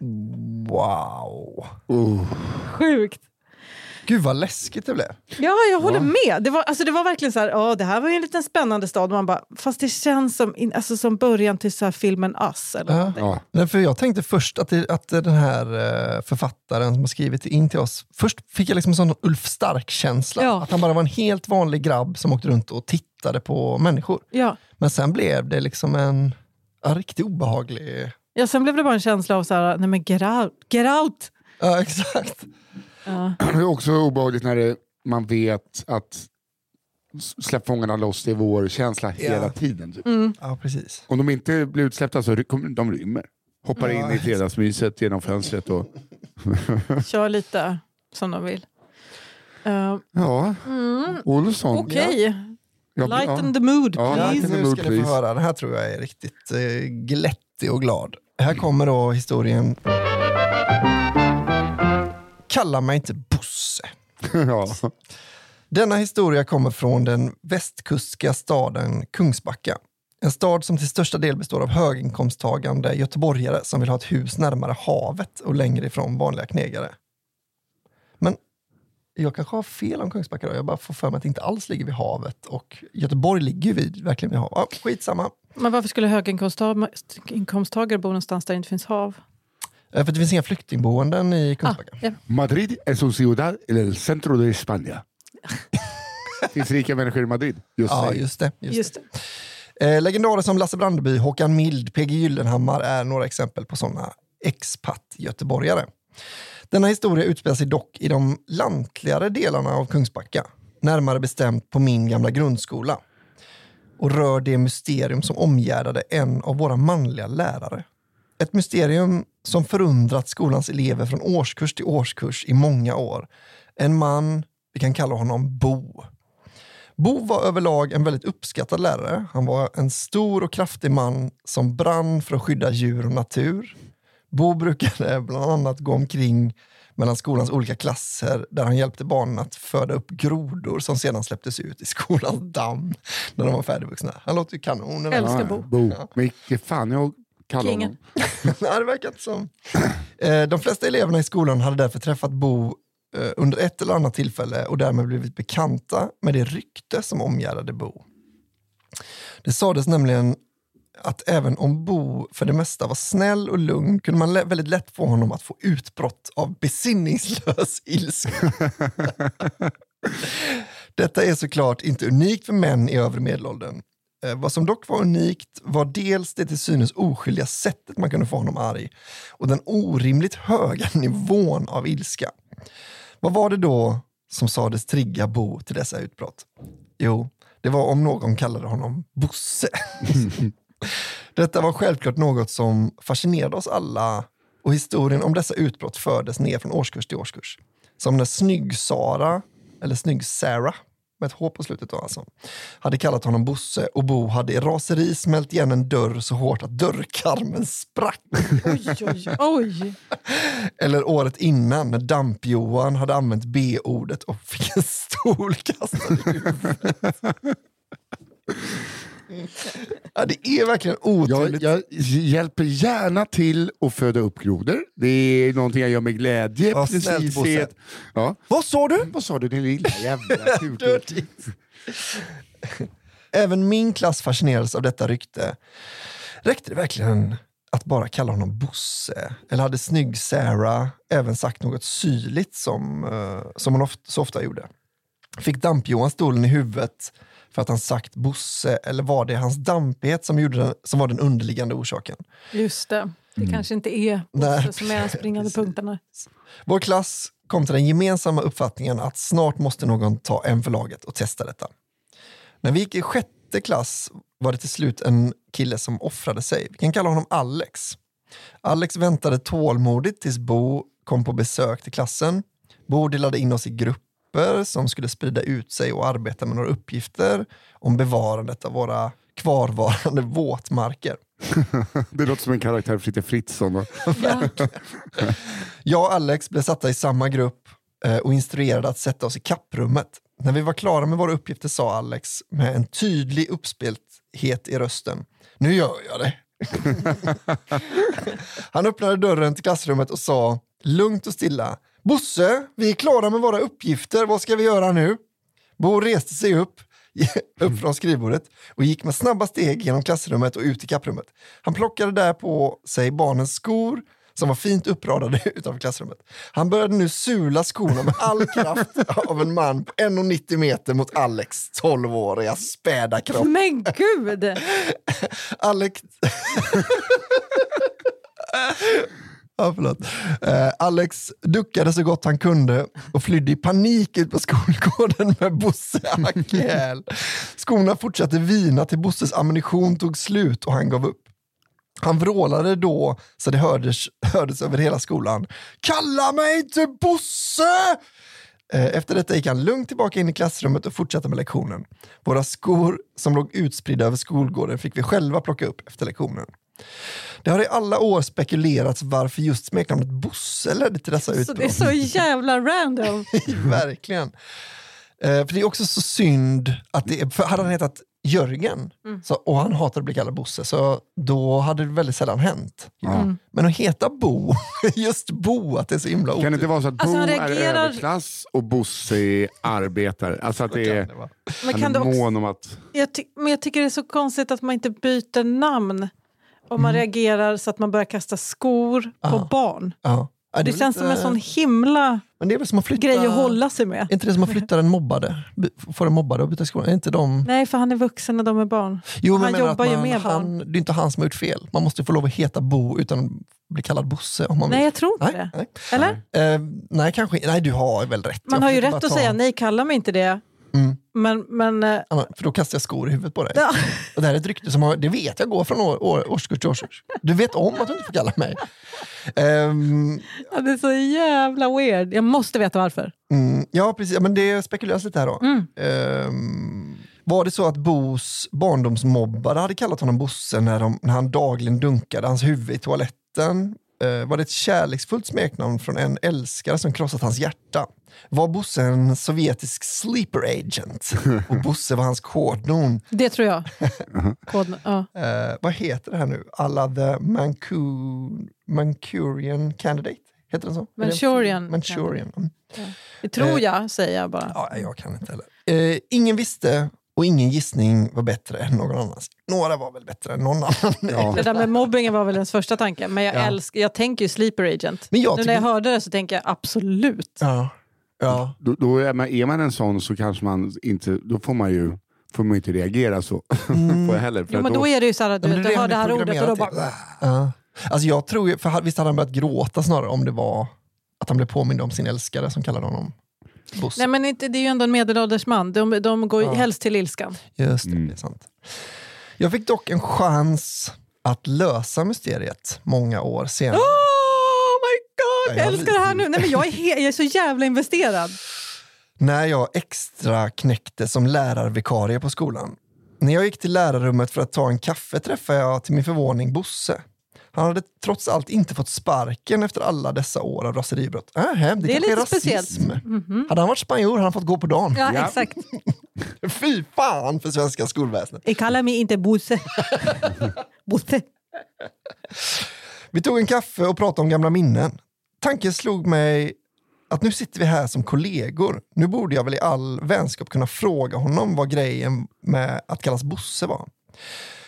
Wow. Uh. Sjukt! Gud vad läskigt det blev. Ja, jag håller med. Det var, alltså, det var verkligen så här, ja, det här var ju en liten spännande stad. Man bara, fast det känns som, in, alltså, som början till så här filmen Us. Eller Ja. Ja. Nej, för jag tänkte först att, det, att den här eh, författaren som har skrivit in till oss, först fick jag liksom en sån Ulf Stark-känsla. Ja. Att han bara var en helt vanlig grabb som åkte runt och tittade på människor. Ja. Men sen blev det liksom en, en riktigt obehaglig... Ja, sen blev det bara en känsla av så här, nej men get out, get out! Ja, exakt. Ja. Det är också obehagligt när det, man vet att släpp fångarna loss, det är vår känsla hela Ja. tiden. Typ. Mm. Ja, precis. Om de inte blir utsläppta så ry- kommer- de rymmer. Hoppar Ja. in i fredagsmyset genom fönstret. Och, Kör lite som de vill. Uh, ja, mm. Olsson. Okej, Ja, lighten the mood Ja, please. the Nu mood, ska ni få please. höra. Den här tror jag är riktigt eh, glättig och glad. Här kommer då historien. Kalla mig inte Bosse. ja. Denna historia kommer från den västkustska staden Kungsbacka. En stad som till största del består av höginkomsttagande göteborgare som vill ha ett hus närmare havet och längre ifrån vanliga knegare. Men jag kanske har fel om Kungsbacka då. Jag bara får för mig att det inte alls ligger vid havet och Göteborg ligger ju vid, verkligen vid havet. Ja, skitsamma. Men varför skulle höginkomsttagare bo någonstans där det inte finns hav? Eh, För det finns inga flyktingboenden i Ah, Kungsbacka. ja. Madrid es un ciudad en el centro de España. Finns rika människor i Madrid? Just Ja, säg. just det. Just Just det. det. Eh, legendarer som Lasse Brandeby, Håkan Mild, PG Gyllenhammar är några exempel på sådana expat-göteborgare. Denna historia utspelar sig dock i de lantligare delarna av Kungsbacka, närmare bestämt på min gamla grundskola och rör det mysterium som omgärdade en av våra manliga lärare. Ett mysterium som förundrat skolans elever från årskurs till årskurs i många år. En man, vi kan kalla honom Bo. Bo var överlag en väldigt uppskattad lärare. Han var en stor och kraftig man som brann för att skydda djur och natur. Bo brukade bland annat gå omkring mellan skolans olika klasser där han hjälpte barnen att föda upp grodor som sedan släpptes ut i skolans damm när de var färdigvuxna. Han låter ju kanon. Älskar Ja, Bo. Bo. Men fan jag Kingen. honom. Nej, det verkar inte som. Eh, De flesta eleverna i skolan hade därför träffat Bo eh, under ett eller annat tillfälle och därmed blivit bekanta med det rykte som omgärdade Bo. Det sades nämligen att även om Bo för det mesta var snäll och lugn kunde man väldigt lätt få honom att få utbrott av besinningslös ilska. Detta är såklart inte unikt för män i övre medelåldern. Eh, vad som dock var unikt var dels det till synes oskyldiga sättet man kunde få honom arg och den orimligt höga nivån av ilska. Vad var det då som sades trigga Bo till dessa utbrott? Jo, det var om någon kallade honom Bosse. Detta var självklart något som fascinerade oss alla och historien om dessa utbrott fördes ner från årskurs till årskurs. Som när Snygg-Sara, eller Snygg-Sarah, med ett H på slutet då alltså, hade kallat honom Bosse och Bo hade i raseri smält igen en dörr så hårt att dörrkarmen sprack. Oj, oj, oj. Eller året innan när Damp-Johan hade använt B-ordet och fick en stol kastad i huvudet. Ja, det är verkligen Jag, otroligt. jag hjälper gärna till att föda upp grodor. Det är någonting jag gör med glädje. Vad snällt, Bosse. ja. Vad sa du? Vad sa du din lilla jävla? Dirty. Även min klass fascinerades av detta rykte. Räckte det verkligen att bara kalla honom Bosse? Eller hade snygg Sarah även sagt något syrligt som, eh, som hon ofta, så ofta gjorde? Fick Damp-Johan stolen i huvudet för att han sagt Bosse eller var det hans dampighet som, gjorde den, som var den underliggande orsaken? Just det. Det kanske inte är Nej. Bosse som är den springande punkten. Vår klass kom till den gemensamma uppfattningen att snart måste någon ta en för laget och testa detta. När vi gick i sjätte klass var det till slut en kille som offrade sig. Vi kan kalla honom Alex. Alex väntade tålmodigt tills Bo kom på besök till klassen. Bo delade in oss i grupper som skulle sprida ut sig och arbeta med några uppgifter om bevarandet av våra kvarvarande våtmarker. Det låter som en karaktär Fritte Fritzson. Ja. Jag och Alex blev satta i samma grupp eh, och instruerade att sätta oss i kapprummet. När vi var klara med våra uppgifter sa Alex med en tydlig uppspelthet i rösten. Nu gör jag det. Han öppnade dörren till klassrummet och sa lugnt och stilla. Bosse, vi är klara med våra uppgifter. Vad ska vi göra nu? Bo reste sig upp, upp från skrivbordet och gick med snabba steg genom klassrummet och ut i kapprummet. Han plockade där på sig barnens skor som var fint uppradade utanför klassrummet. Han började nu sula skorna med all kraft av en man på 1,90 meter mot Alex 12-åriga späda kropp. Men gud! Alex ja, förlåt. Eh, Alex duckade så gott han kunde och flydde i panik ut på skolgården med Bosse hack. Skorna fortsatte vina till Bosses ammunition tog slut och han gav upp. Han vrålade då så det hördes, hördes över hela skolan. Kalla mig inte Bosse! Eh, Efter detta gick han lugnt tillbaka in i klassrummet och fortsatte med lektionen. Våra skor som låg utspridda över skolgården fick vi själva plocka upp efter lektionen. Det har i alla år spekulerats varför just smeknamnet Bosse ledde till dessa Så utbrott. det är så jävla random. Verkligen. Eh, för det är också så synd att det är, för hade han hetat Jörgen Mm. så, och han hatade att bli kallad Bosse så då hade det väldigt sällan hänt. Mm. Men att heta Bo, just Bo, att det är så himla Kan det inte vara så att Alltså, Bo han är reagerar- överklass och Bosse är arbetare? Alltså att det är, Men han kan det är också, mån om att... jag, ty, men jag tycker det är så konstigt att man inte byter namn om man reagerar så att man börjar kasta skor på Ja. barn. Ja. Ja, Det, väl känns inte- som en sån himla Men det är väl som att flytta... grej att hålla sig med. Är inte det som att flytta den mobbade? Få den mobbade och byta skola? Är inte de... Nej, för han är vuxen och de är barn. Jo, men han jobbar att ju man, med han, Det är inte han som har gjort fel. Man måste få lov att heta Bo utan att bli kallad Bosse om man Nej, vill. jag tror inte Nej, det. nej. Eller? Eh, nej, kanske Nej, du har väl rätt. Man Jag har ju rätt att ta- säga nej, kalla mig inte det. Mm. Men, men eh, Anna, För då kastar jag skor i huvudet på dig. ja. Och det här är ett rykte som har, det vet jag går från år, år, årskurs till årskurs. Du vet om att du inte får kalla mig. Ehm, Ja, det är så jävla weird. Jag måste veta varför. mm, ja, precis. Men det spekuleras lite här då. Mm. Ehm, var det så att Bos barndomsmobbare hade kallat honom Bosse när, de, när han dagligen dunkade hans huvud i toaletten? Eh, var det ett kärleksfullt smeknamn från en älskare som krossat hans hjärta? Var Bosse en sovjetisk sleeper agent? Och Bosse var hans kodnamn. Det tror jag. Kod, ja. Eh, vad heter det här nu? Alla the Mancu- Mancurian candidate? Heter den så? Manchurian Manchurian. Mm. Det tror Eh, jag, säger jag bara. Ja, jag kan inte heller. Eh, ingen visste och ingen gissning var bättre än någon annans. Några var väl bättre än någon annan. Ja. Det där med mobbingen var väl ens första tanke. Men jag, Ja. älskar, jag tänker ju sleeper agent. Men jag nu när jag hörde det så tänker jag absolut. Ja. Ja. Då, då är, man, är man en sån så kanske man inte... Då får man ju får man inte reagera så. Mm. Får jag heller, för Jo, men då, då är det ju så här att du, Ja, du hör det här ordet och då bara... Ja. Alltså jag tror för visst hade han börjat gråta snarare om det var att han blev påmind om sin älskare som kallade honom Bosse. Nej men inte, det är ju ändå en medelålders man. De, de går ju Ja. helst till ilskan. Just det, Mm. det är sant. Jag fick dock en chans att lösa mysteriet många år senare. Oh my god! Ja, Jag jag- älskar det här nu. Nej, men jag, är jag är så jävla investerad. När jag extra knäckte som lärarvikarie på skolan. När jag gick till lärarrummet för att ta en kaffe träffade jag till min förvåning Bosse. Han hade trots allt inte fått sparken efter alla dessa år av raseribrott. Äh, det, Det är lite rasism. speciellt. Mhm. Hade han varit spanjor hade han fått gå på dagen. Ja, Ja. exakt. Fy fan för svenska skolväsendet. Jag kallar mig inte Bosse. Bosse. Vi tog en kaffe och pratade om gamla minnen. Tanken slog mig att nu sitter vi här som kollegor. Nu borde jag väl i all vänskap kunna fråga honom vad grejen med att kallas Bosse var.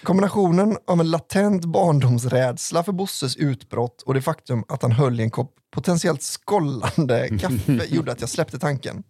Kombinationen av en latent barndomsrädsla för Bosses utbrott och det faktum att han höll i en kopp potentiellt skållande kaffe gjorde att jag släppte tanken.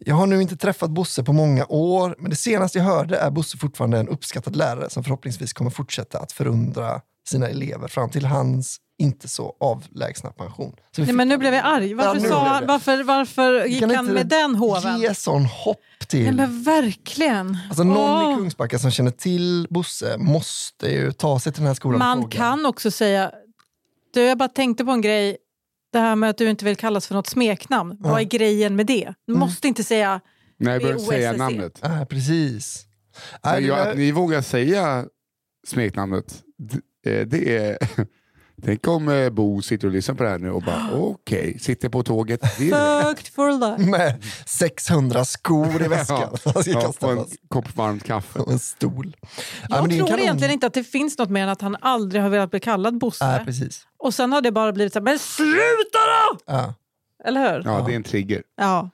Jag har nu inte träffat Bosse på många år, men det senaste jag hörde är Bosse fortfarande en uppskattad lärare som förhoppningsvis kommer fortsätta att förundra sina elever fram till hans inte så avlägsna pension. Nej, men nu blev jag arg. Varför, Ja, sa varför, varför gick Kan han inte med den hoven? Ge sån hopp till... Nej, men verkligen. Alltså någon Åh. i Kungsbacka som känner till Bosse måste ju ta sig till den här skolan och Man fråga. kan också säga... Du, jag bara tänkte på en grej. Det här med att du inte vill kallas för något smeknamn. Vad är grejen med det? Du Mm. måste inte säga... Nej, jag behöver säga OSSE. namnet. Ah, precis. Nej, jag, att ni vågar säga smeknamnet. Eh, Det är... Tänk om eh, Bo sitter och lyssnar på det här nu och bara okej, sitter på tåget. Fucked for life. Med 600 skor i väskan. Han ska Ja, och en kopp varmt kaffe. Och en stol. Ja, Jag en tror kanon- egentligen inte att det finns något mer än att han aldrig har velat bli kallad Bosse. Nej, precis. och sen har det bara blivit så här, men sluta då! Ja. Eller hur? Ja, det är en trigger. Ja.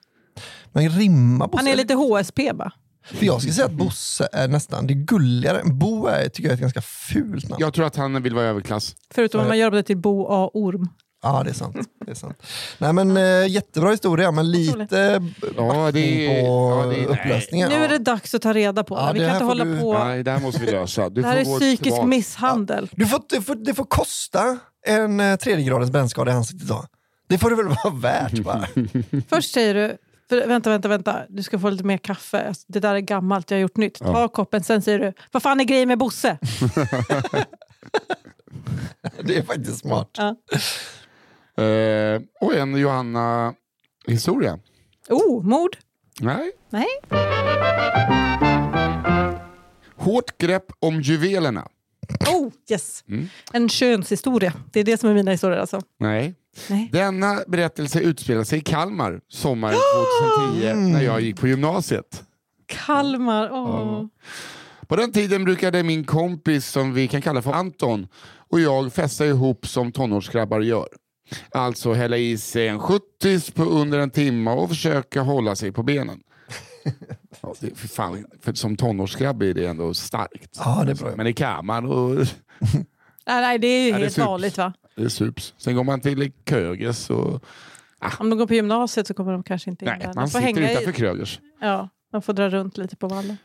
Men rimma Bosse. Han är lite HSP bara. För jag skulle säga att Bosse är nästan det är gulligare. Bo är, tycker jag är ett ganska fult namn. Ja, Jag tror att han vill vara överklass. Förutom om man gör det till Bo A. Orm. det är sant. Det är sant. Nej, men, eh, jättebra historia, men lite Ja, det är... på Ja, det är nej. upplösningen. Nu ja. är det dags att ta reda på Ja, det. Vi kan inte hålla du- på. Nej, det här måste vi lösa. Du Det här får är psykisk tillbaka. misshandel. Du får, det, får, det får kosta en eh, tredje gradens brännskada i ansiktet idag. Det får det väl vara värt? Va? Först säger du, för, vänta, vänta, vänta, du ska få lite mer kaffe. Alltså, Det där är gammalt, jag har gjort nytt. Ta koppen, sen säger du, vad fan är grejen med Bosse? det är faktiskt smart. Ja. Eh, och en Johanna-historia. Oh, mord? Nej. Nej. Hårt grepp om juvelerna. Oh, yes. Mm. En könshistoria. Det är det som är mina historier alltså. Nej. Nej. Denna berättelse utspelar sig i Kalmar sommaren 2010 när jag gick på gymnasiet. Kalmar, åh. På den tiden brukade min kompis som vi kan kalla för Anton och jag festa ihop som tonårsgrabbar gör. Alltså hälla i sig en 70 på under en timme och försöka hålla sig på benen. Ja, det, för fan, för som tonårsgrabb är det ändå starkt. Ja, det är bra. Men i kammaren och Nej, nej, det är ju Ja, helt vanligt va? det sups. Sen går man till Krögers och Om de går på gymnasiet så kommer de kanske inte in nej, där. man får sitter hänga utanför i, Krögers. ja, de får dra runt lite på vallen.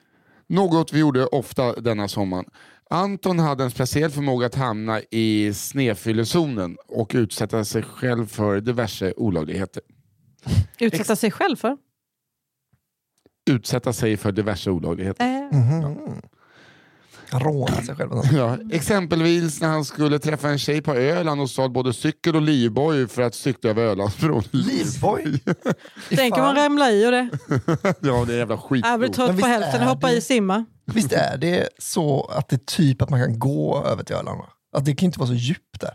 Något vi gjorde ofta denna sommaren. Anton hade en speciell förmåga att hamna i snedfyllezonen och utsätta sig själv för diverse olagligheter. Utsätta sig själv för? Utsätta sig för diverse olagligheter. Eh, Mhm. Han rånar sig själv. Ja, exempelvis när han skulle träffa en tjej på Öland och stal både cykel och livboj för att cykla över Ölandsbron. Livboj? Tänk om man ramlar i och det. ja, det är jävla skit. Jag blir trött på visst hälften, är hoppa det- i simma. Visst är det så att det är typ att man kan gå över till Öland? Att det kan inte vara så djupt där.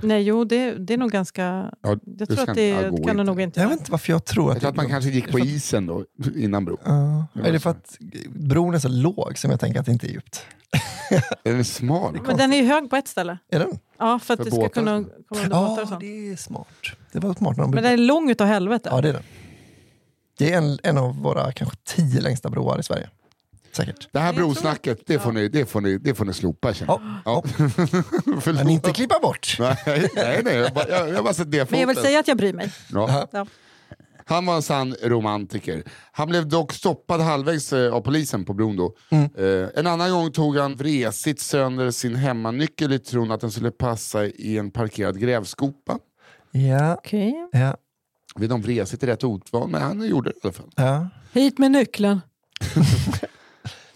Nej, jo, det, det är nog ganska... Ja, Jag det tror att det ja, kan det nog inte Jag vet inte varför jag tror att Jag tror att man kanske gick på isen då, innan bron. Ja. Det var är det för att bron är så låg som jag tänker att det inte är djupt? Den är smal. Men den är ju hög på ett ställe. Är den? Ja, för att För det ska båtar. kunna komma under båtar och Ja, sånt. det är smart. Det var smart när de Men den är lång utav helvete. Ja, det är den. Det är en, en av våra kanske tio längsta broar i Sverige. Säkert. Det här brosnacket, det får, ni, det, får ni, det får ni slopa känner jag. Ja, Ja. Men inte klippa bort. Nej, nej, nej. Jag, bara- jag, jag bara det Men jag vill säga att jag bryr mig. Ja. Ja. Han var en sann romantiker. Han blev dock stoppad halvvägs eh, av polisen på bron då. Mm. Eh, en annan gång tog han vresigt sönder sin hemmanyckel i tron att den skulle passa i en parkerad grävskopa. Ja, Okej. ja, Vet inte om vresigt är rätt ordval, men han gjorde det i alla fall. ja. Hit med nyckeln.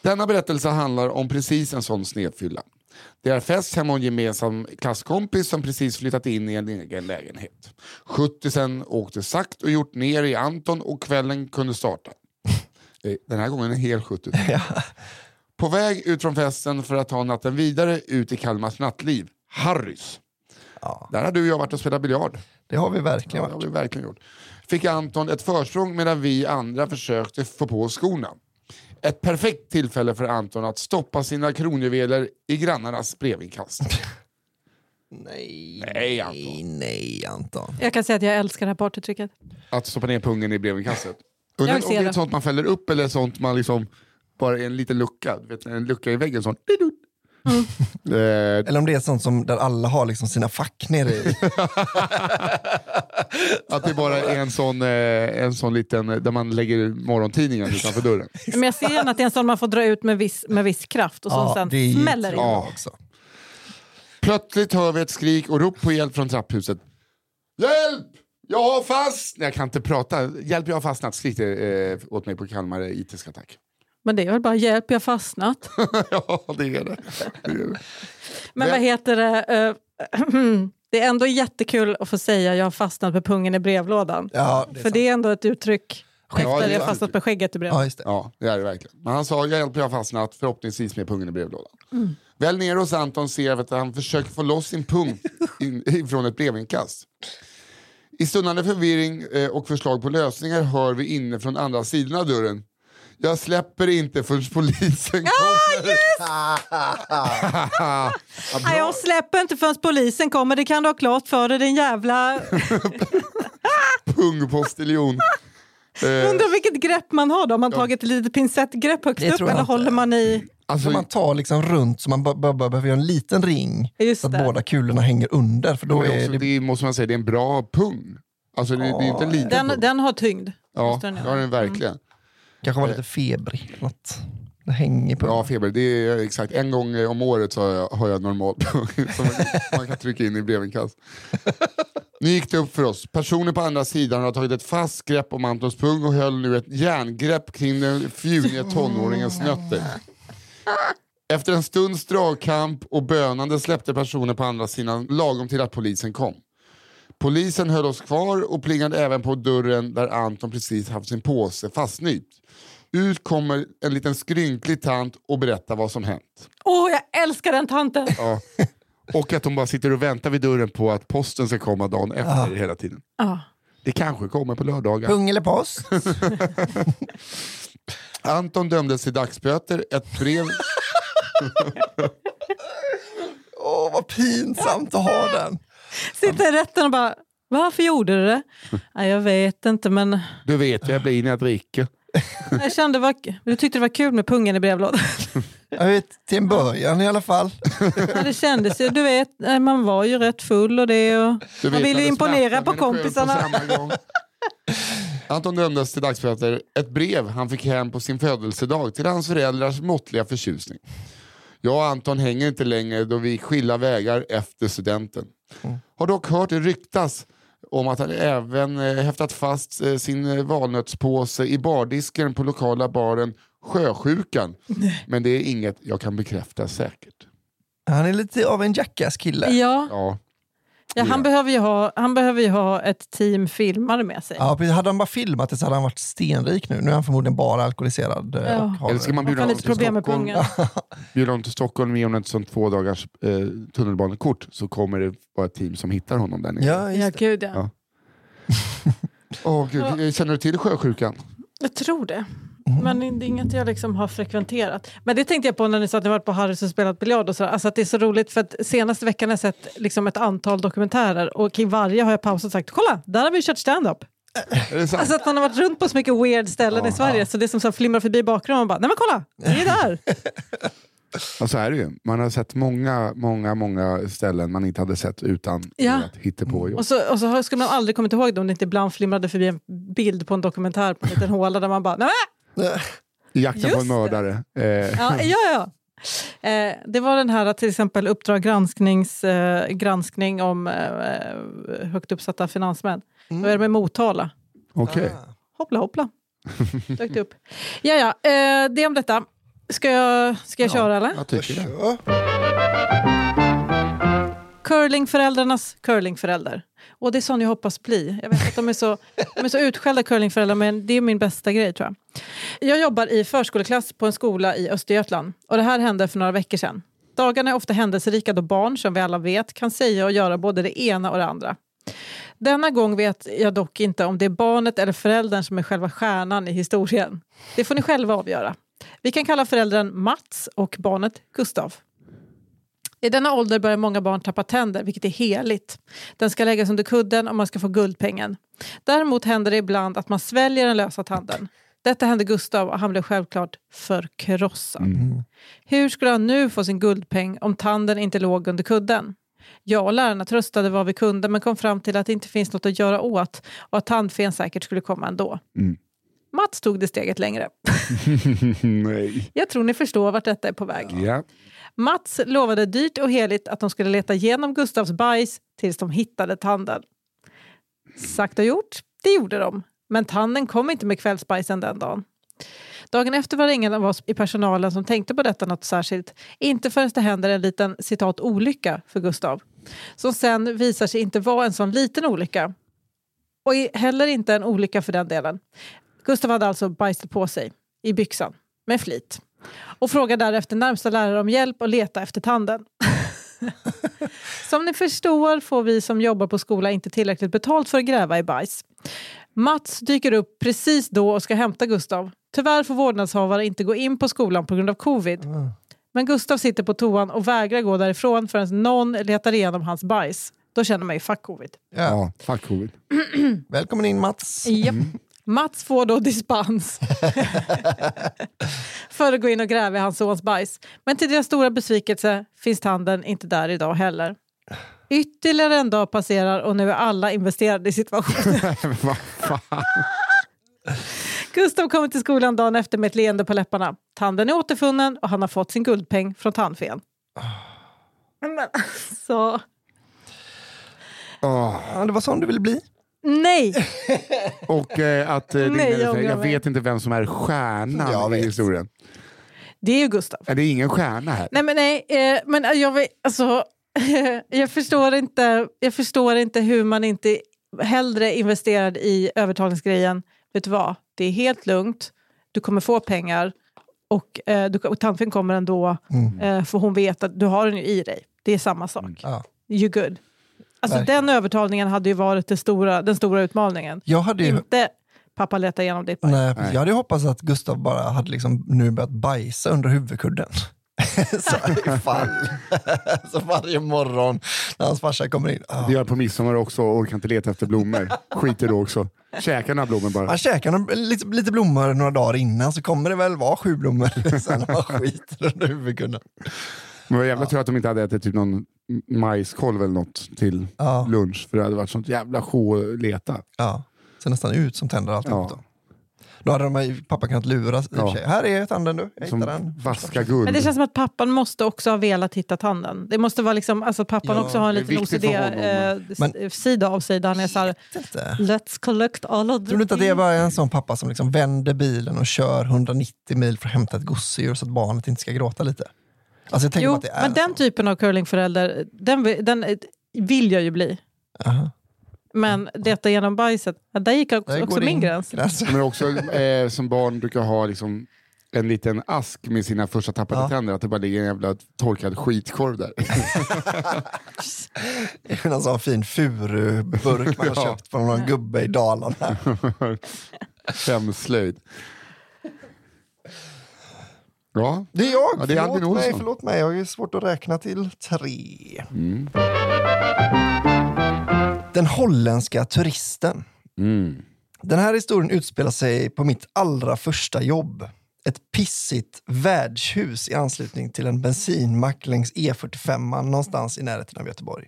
Denna berättelse handlar om precis en sån snedfylla. Det är fest hemma hos en gemensam klasskompis som precis flyttat in i en egen lägenhet. 70 åkte sakt och gjort ner i Anton och kvällen kunde starta. Den här gången en hel 70 På väg ut från festen för att ta natten vidare ut i Kalmars nattliv. Harrys. ja. Där har du och jag varit och spelat biljard. Det har vi Ja, verkligen det har vi verkligen gjort. Fick Anton ett försprång medan vi andra försökte få på skorna. Ett perfekt tillfälle för Anton att stoppa sina kronjuveler i grannarnas brevinkast. Nej, Nej, Anton. nej Anton. Jag kan säga att jag älskar det här partytricket. Att stoppa ner pungen i brevinkastet. Jag Undrar om det är det. sånt man fäller upp eller sånt man liksom bara är en liten lucka. Du vet, en lucka i väggen. Sån. Mm. Eh, Eller om det är sånt som där alla har liksom sina fack nere i. att det bara är en sån, eh, en sån liten, där man lägger morgontidningen utanför dörren. Men jag ser gärna att det är en sån man får dra ut med viss, med viss kraft och som sen det smäller in. Ja. också. Plötsligt hör vi ett skrik och rop på hjälp från trapphuset. Hjälp! Jag har fast... Nej, jag kan inte prata. Hjälp, jag har fastnat, skrek det eh, åt mig på Kalmar IT attack. Men det är väl bara hjälp, jag har fastnat. ja, det är det. det, är det. Men vad heter det? eh, det är ändå jättekul att få säga jag har fastnat med pungen i brevlådan. Ja, det För det är ändå ett uttryck Ja, efter är jag fastnat med skägget i Ja, brevlådan. just det. Ja, det är det verkligen. Men han sa hjälp, jag har fastnat, förhoppningsvis med pungen i brevlådan. Väl nere hos Anton ser vi att han försöker få loss sin pung in, ifrån ett brevinkast. I stundande förvirring eh, och förslag på lösningar hör vi inne från andra sidan av dörren. Jag släpper inte förrän polisen kommer. Ja, Nej, bra. jag släpper inte förrän polisen kommer, det kan du ha klart för dig din jävla... Pungpostiljon. Eh, Undrar vilket grepp man har då, har man tagit ett litet pincettgrepp högst upp eller inte. håller man i... alltså, Så man tar liksom runt så man bara behöver göra en liten ring så att det. båda kulorna hänger under. För då är också, det, det måste man säga, det är en bra pung. Alltså det, det är inte en liten Den, pung. den har tyngd. ja, det har den verkligen. Kanske var lite febrig. Något. Det hänger på. Bra feber, det är exakt en gång eh, om året så har jag, har jag normal pung som man, kan trycka in i brevinkast. Nu gick det upp för oss. Personen på andra sidan har tagit ett fast grepp om Antons pung och höll nu ett järngrepp kring den fjuniga tonåringens nötter. Efter en stunds dragkamp och bönande släppte personen på andra sidan lagom till att polisen kom. Polisen höll oss kvar och plingade även på dörren där Anton precis haft sin påse fastnypt. Ut kommer en liten skrynklig tant och berättar vad som hänt. Åh, jag älskar den tanten! Ja. Och att de bara sitter och väntar vid dörren på att posten ska komma dagen efter hela tiden. Ja. Det kanske kommer på lördagar. Pung eller post? Anton dömdes till dagsböter, ett brev... Åh, vad pinsamt att ha den. Sitter i rätten och bara, varför gjorde du det? Nej, jag vet inte, men Du vet, jag blir när jag dricker. jag kände var, du tyckte det var kul med pungen i brevlådan. Jag vet, till en början i alla fall. Ja, det kändes ju, du vet, nej, man var ju rätt full och det. Och Du man vet, vill ju imponera på kompisarna. På. Anton dömdes till dagsböter. Ett brev han fick hem på sin födelsedag till hans föräldrars måttliga förtjusning. Jag och Anton hänger inte längre då vi skilda vägar efter studenten. Har dock hört det ryktas om att han även eh, häftat fast eh, sin eh, valnötspåse i bardisken på lokala baren Sjösjukan. Men det är inget jag kan bekräfta säkert. Han är lite av en jackass-kille. Ja, Ja, ja, han, behöver ju ha, han behöver ju ha ett team filmare med sig. Ja, precis. hade han bara filmat det så hade han varit stenrik nu. Nu är han förmodligen bara alkoholiserad. eh, Ja. Och har, Eller ska man bjuda honom lite till problem med Stockholm? Bjuder honom till Stockholm, ger honom ett sånt två dagars eh, tunnelbanekort så kommer det vara ett team som hittar honom där nere. Ja, Ja, gud ja. Ja. Åh, gud. Känner du till sjösjukan? Jag tror det. Men det är inget jag liksom har frekventerat. Men det tänkte jag på när ni sa att ni varit på Harrys och spelat biljard. Och så. Alltså att det är så roligt för att senaste veckan har jag sett liksom ett antal dokumentärer och kring varje har jag pausat och sagt kolla, där har vi kört stand-up. Alltså att man har varit runt på så mycket weird ställen i Sverige så det är som så här flimmar förbi bakgrunden och bara, nej men kolla, vi är där. Ja, så är det ju. Man har sett många, många, många ställen man inte hade sett utan Ja. att hitta på jobb. Och så, och så skulle man aldrig kommit ihåg det om det inte ibland flimrade förbi en bild på en dokumentär på en liten håla där man bara, nej I jakten på Just en det. mördare. Eh, Ja, ja, ja. Eh, det var den här till exempel Uppdrag gransknings, eh, granskning om eh, högt uppsatta finansmän. Då är det med Motala. Okej. Hoppla hoppla. Dök det upp. Ja, ja, eh, det om detta. Ska jag, ska jag köra eller? Jag tycker det. Ja. Curlingföräldrarnas curlingförälder. Och det är sån jag hoppas bli. Jag vet att de är så, de är så utskällda curlingföräldrar men det är min bästa grej tror jag. Jag jobbar i förskoleklass på en skola i Östergötland och det här hände för några veckor sedan. Dagarna är ofta händelserika då barn, som vi alla vet, kan säga och göra både det ena och det andra. Denna gång vet jag dock inte om det är barnet eller föräldern som är själva stjärnan i historien. Det får ni själva avgöra. Vi kan kalla föräldern Mats och barnet Gustav. I denna ålder börjar många barn tappa tänder, vilket är heligt. Den ska läggas under kudden och man ska få guldpengen. Däremot händer det ibland att man sväljer den lösa tanden. Detta hände Gustav och han blev självklart förkrossad. Hur skulle han nu få sin guldpeng om tanden inte låg under kudden? Jag och lärarna tröstade vad vi kunde men kom fram till att det inte finns något att göra åt och att tandfen säkert skulle komma ändå. Mm. Mats tog det steget längre. Nej. Jag tror ni förstår vart detta är på väg. Ja. Mats lovade dyrt och heligt att de skulle leta igenom Gustavs bajs tills de hittade tanden. Sagt och gjort, det gjorde de. Men tanden kom inte med kvällsbajsen den dagen. Dagen efter var det ingen av oss i personalen som tänkte på detta något särskilt. Inte förrän det händer en liten citat olycka för Gustav. Som sen visar sig inte vara en sån liten olycka. Och heller inte en olycka för den delen. Gustav hade alltså bajsat på sig i byxan med flit. och frågar därefter närmsta lärare om hjälp och leta efter tanden. som ni förstår får vi som jobbar på skola inte tillräckligt betalt för att gräva i bajs. Mats dyker upp precis då och ska hämta Gustav. Tyvärr får vårdnadshavare inte gå in på skolan på grund av covid. Men Gustav sitter på toan och vägrar gå därifrån förrän någon letar igenom hans bajs. Då känner man ju fuck covid. Ja. Ja, fuck covid. Välkommen in Mats. Japp. Mats får då dispens för att gå in och gräva i hans sons bajs. Men till deras stora besvikelse finns tanden inte där idag heller. Ytterligare en dag passerar och nu är alla investerade i situationen. Gustav kommer till skolan dagen efter med ett leende på läpparna. Tanden är återfunnen och han har fått sin guldpeng från tandfen. Men alltså... Ja, det var sån du ville bli. Nej! Och eh, att eh, Nej, jag jag, vet inte vem som är stjärnan Jag i historien. Det är ju Gustav. Är det ingen stjärna här? Nej men nej, eh, men eh, jag vet, alltså, jag, förstår inte, jag förstår inte hur man inte hellre investerade i övertalningsgrejen. Vet du vad? Det är helt lugnt. Du kommer få pengar och, eh, du, och tandfen kommer ändå Mm. eh, för hon vet att du har den ju i dig. Det är samma sak. Ja. You good. Alltså den övertalningen hade ju varit det stora, den stora utmaningen. Jag hade ju Inte pappa letar igenom ditt bajs. Nej, Nej. Jag hade hoppats att Gustav bara hade liksom nu börjat bajsa under huvudkudden. så ifall. så varje morgon när hans farsa kommer in. ah. Det gör på midsommar också och orkar inte leta efter blommor. Skiter då också. Käkar några blommor bara. Han käkar lite, lite blommor några dagar innan så kommer det väl vara sju blommor sen man skiter under huvudkudden. Men vad jävla tur att de inte hade ätit typ någon majskolv eller något till Ja. lunch. För det hade varit sånt jävla sjå att leta. Ja. Ser nästan ut som tänder alltihop. Ja. Då. då hade de, ju- pappa kunnat lura i och Ja. sig. Här är tanden du, jag Som hittade den. vaska guld. Men det känns som att pappan måste också ha velat hitta tanden. Det måste vara liksom, alltså pappan Ja, också har en det liten viktigt för honom. OCD-sida av sig där han är såhär, let's collect all of the Tror du inte att det är bara en sån pappa som liksom vänder bilen och kör 190 mil för att hämta ett gosedjur så att barnet inte ska gråta lite? Alltså jag tänker Jo, det är men den typen av curlingförälder, den, den eh, vill jag ju bli. Aha. Men detta genom bajset, där gick också, Där också min gräns. Men också eh, som barn brukar ha liksom en liten ask med sina första tappade Ja. tänder. Att det bara ligger en jävla torkad skitkorv där. En sån fin furuburk man har Ja. köpt från någon gubbe i Dalarna. Hemslöjd. Ja, Det är jag! Ja, det är förlåt, mig, förlåt mig, jag har svårt att räkna till tre. Mm. Den holländska turisten. mm. Den här historien utspelar sig på mitt allra första jobb. Ett pissigt värdshus i anslutning till en bensinmack längs E45 någonstans i närheten av Göteborg.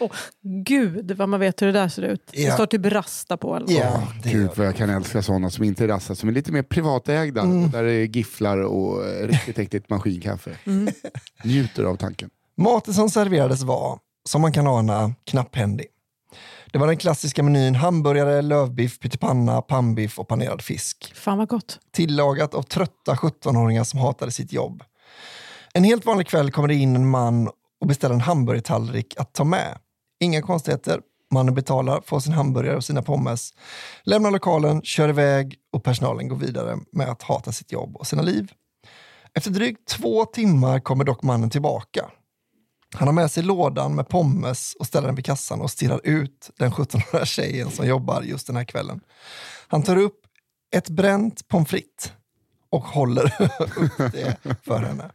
Åh, Gud vad man vet hur det där ser ut. Det Ja. står typ rasta på. Eller något. Ja, det Gud vad jag kan älska sådana som inte är rassar, som är lite mer privatägda. Mm. Där det är gifflar och eh, riktigt äckligt maskinkaffe. Mm. Njuter av tanken. Maten som serverades var, som man kan ana, knapphändig. Det var den klassiska menyn hamburgare, lövbiff, pyttipanna, pannbiff och panerad fisk. Fan vad gott. Tillagat av trötta 17-åringar som hatade sitt jobb. En helt vanlig kväll kommer det in en man och beställer en hamburgertallrik att ta med. Inga konstigheter. Mannen betalar, får sin hamburgare och sina pommes, lämnar lokalen, kör iväg och personalen går vidare med att hata sitt jobb och sina liv. Efter drygt två timmar kommer dock mannen tillbaka. Han har med sig lådan med pommes och ställer den vid kassan och stirrar ut den 17-åriga tjejen som jobbar just den här kvällen. Han tar upp ett bränt pommes frites och håller upp det för henne.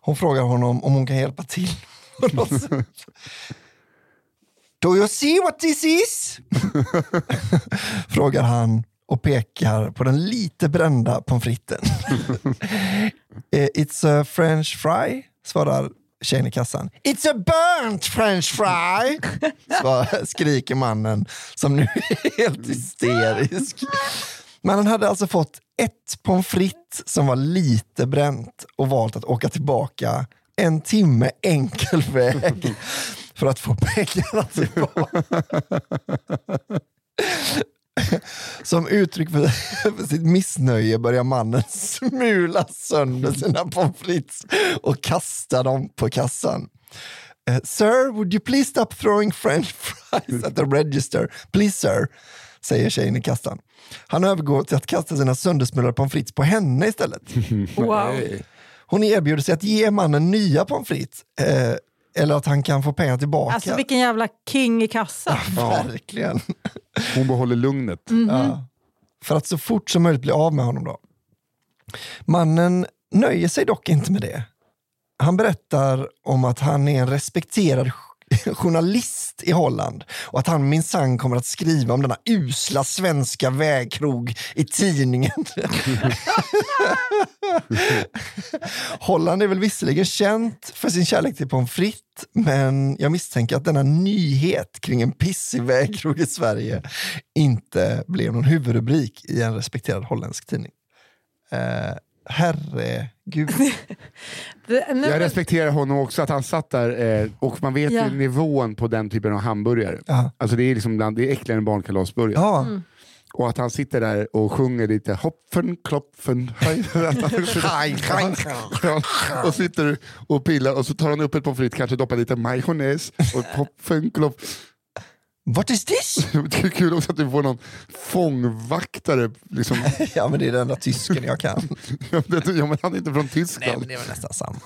Hon frågar honom om hon kan hjälpa till. Do you see what this is? frågar han och pekar på den lite brända pommes fritesen. Eh, it's a french fry, svarar tjejen i kassan. It's a burnt french fry, svar, skriker mannen som nu är helt hysterisk. Mannen hade alltså fått ett pommes frites som var lite bränt och valt att åka tillbaka en timme enkel väg för att få pengarna tillbaka. Som uttryck för, för sitt missnöje börjar mannen smula sönder sina pommes frites och kasta dem på kassan. Eh, sir, would you please stop throwing french fries at the register? Please sir, säger tjejen i kassan. Han övergår till att kasta sina söndersmulade pommes frites på henne istället. Wow. Hon erbjuder sig att ge mannen nya pommes frites. Eh, eller att han kan få pengar tillbaka. Alltså vilken jävla king i kassan. Verkligen. Hon behåller lugnet. Mhm. Ja. För att så fort som möjligt bli av med honom då. Mannen nöjer sig dock inte med det. Han berättar om att han är en respekterad journalist i Holland och att han minsann kommer att skriva om denna usla svenska vägkrog i tidningen. Holland är väl visserligen känt för sin kärlek till pommes frites, men jag misstänker att denna nyhet kring en pissig vägkrog i Sverige inte blev någon huvudrubrik i en respekterad holländsk tidning. Eh, herregud. Jag respekterar honom också, att han satt där eh, och man vet Ja. ju nivån på den typen av hamburgare. Ja. Alltså det är, liksom bland, det är äckligare än barnkalasburgare. Ja, Och att han sitter där och sjunger lite hoppen, kloppen, hej. Och sitter och pillar och så tar han upp ett pommes frites, kanske doppar lite majonnäs och hoppen, klopp. What is this? Det är kul också att du får någon fångvaktare. Liksom. Ja, men det är den enda tysken jag kan. Ja, men- han är inte från Nej, Tyskland. men det är väl nästan samma.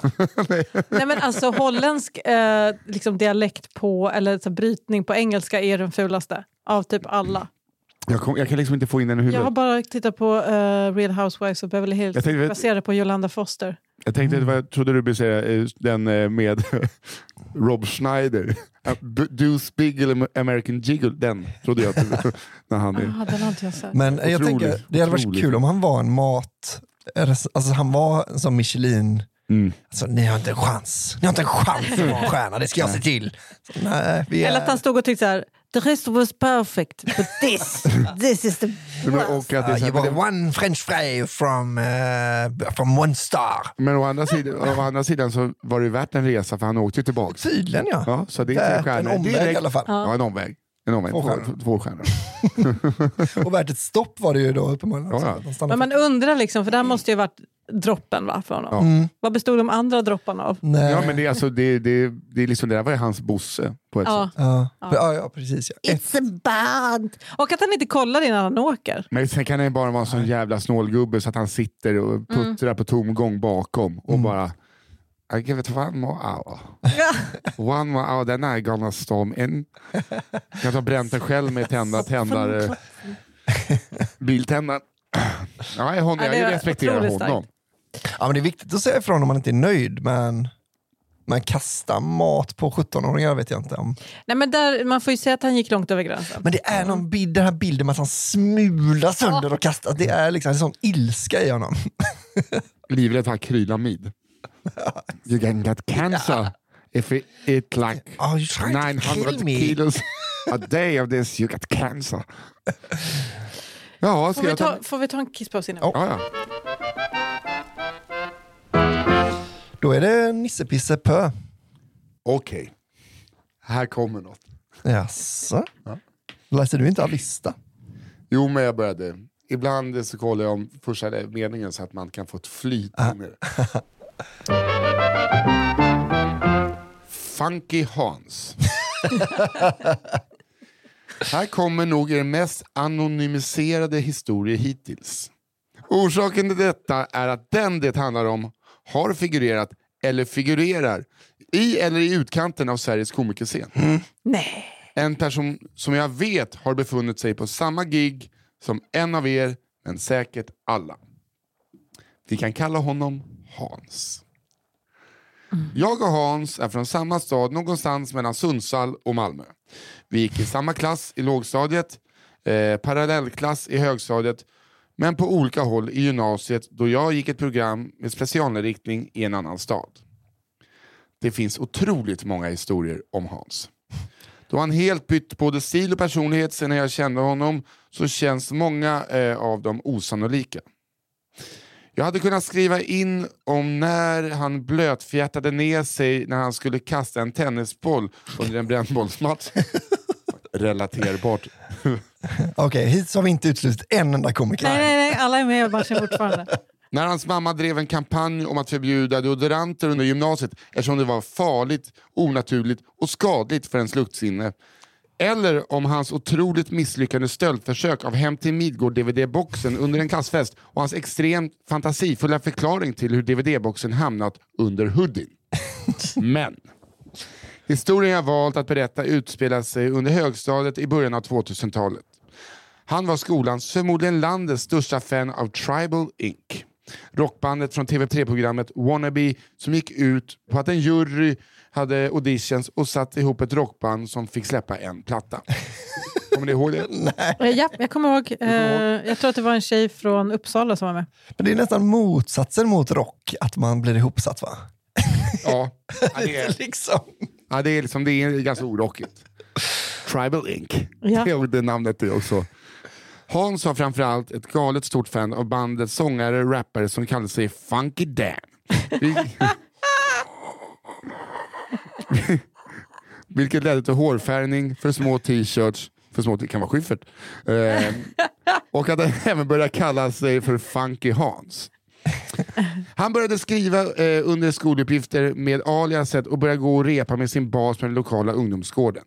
nej men alltså holländsk eh, liksom dialekt på, eller så, brytning på engelska är den fulaste av typ alla. Jag, kom, jag kan liksom inte få in den i Jag har huvudet. bara tittat på eh, Real Housewives of Beverly Hills Jag tänkte- baserade på Jolanda Foster. Jag tänkte, vad jag trodde du skulle säga eh, den eh, med Rob Schneider. B- Do Spiggle American Jiggle, den trodde jag. när han är. Ah, den har inte jag sett. Men jag Otroligt, tänker, det hade varit kul om han var en mat... Alltså han var sån Michelin... Mm. Alltså, ni har inte en chans. Ni har inte en chans att vara en stjärna, det ska jag se till. Så, nej, vi Eller är... att han stod och tyckte så här, the rest was perfect, but this, this is the är Uh, you were one french fry from, uh, from one star. men å, andra sidan, å andra sidan så var det värt en resa för han åkte ju tillbaka. Tydligen ja. Ja, så det är tre en stjärnor. omväg Direkt- i alla fall. Ja, en omväg. En omväg. Två stjärnor. två stjärnor. Och värt ett stopp var det ju då uppenbarligen. Ja, ja. Men man undrar liksom, för det här måste ju varit droppen va, för honom. Mm. Vad bestod de andra dropparna av? Nej. Ja, men det, är alltså, det, det, det, är liksom, det där var ju hans Bosse på ett Ja. sätt. Ja. Ja. Ja, precis. Ja. Ett, It's a band! Och att han inte kollar innan han åker. Men sen kan han ju bara vara en sån jävla snålgubbe så att han sitter och puttrar på tomgång bakom och bara I give it one more hour. One more hour, then I gonna storm in. Jag har bränt den själv med tända tändare. Biltändaren. Ja, det jag är respekterar honom. ja, men det är viktigt att säga ifrån om man inte är nöjd, men, men kasta mat på 17-åringar vet jag inte om. Nej, men där, man får ju säga att han gick långt över gränsen. Men det är någon bild, den här bilden med att han smular sönder och kastar. Det är liksom en sån ilska i honom. Livrädd för akrylamid. You can get cancer if you eat like Oh, you trying to 900 kill me. kilos a day of this, you get cancer. Ja, Får ska vi, jag ta... ta, får vi ta en kisspaus innan? Ja. Ja, ja. Då är det Nisse Pö. Okej. Här kommer något. Jaså? Läser du inte av lista? Jo, men jag började. Ibland så kollar jag om första meningen så att man kan få ett flyt det. Funky Hans. Här kommer nog er mest anonymiserade historia hittills. Orsaken till detta är att den det handlar om har figurerat eller figurerar i eller i utkanten av Sveriges komikerscen. Nej. En person som jag vet har befunnit sig på samma gig som en av er, men säkert alla. Vi kan kalla honom Hans. Jag och Hans är från samma stad någonstans mellan Sundsvall och Malmö. Vi gick i samma klass i lågstadiet, eh, parallellklass i högstadiet, men på olika håll i gymnasiet då jag gick ett program med specialinriktning i en annan stad. Det finns otroligt många historier om Hans. Då han helt bytt både stil och personlighet sen jag kände honom så känns många eh, av dem osannolika. Jag hade kunnat skriva in om när han blötfjärtade ner sig när han skulle kasta en tennisboll under en brännbollsmatch. Relaterbart. Okej, hittills har vi inte uteslutit en enda komiker. Nej, nej, nej, alla är med i matchen fortfarande. När hans mamma drev en kampanj om att förbjuda deodoranter under gymnasiet eftersom det var farligt, onaturligt och skadligt för ens luktsinne. Eller om hans otroligt misslyckade stöldförsök av Hem till Midgård-DVD-boxen under en klassfest och hans extremt fantasifulla förklaring till hur DVD-boxen hamnat under hoodien. Men historien jag valt att berätta utspelar sig under högstadiet i början av 2000-talet. Han var skolans, förmodligen landets största fan av Tribal Inc. Rockbandet från TV3-programmet Wannabe som gick ut på att en jury hade auditions och satte ihop ett rockband som fick släppa en platta. Kommer ni ihåg det? Eh, Ja, jag kommer ihåg. Eh, jag tror att det var en tjej från Uppsala som var med. Men det är nästan motsatsen mot rock, att man blir ihopsatt va? Ja, ja det är, liksom. ja, det är, liksom, det är ganska orockigt. Tribal Inc. Ja. Det är det namnet det också. Hans var framförallt ett galet stort fan av bandets sångare rappare som kallade sig Funky Dan. Vi- Vilket ledde till hårfärgning, för små t-shirts, för små, det kan vara Schyffert. Eh, och att han även började kalla sig för Funky Hans. Han började skriva eh, under skoluppgifter med aliaset och började gå och repa med sin bas på den lokala ungdomsgården.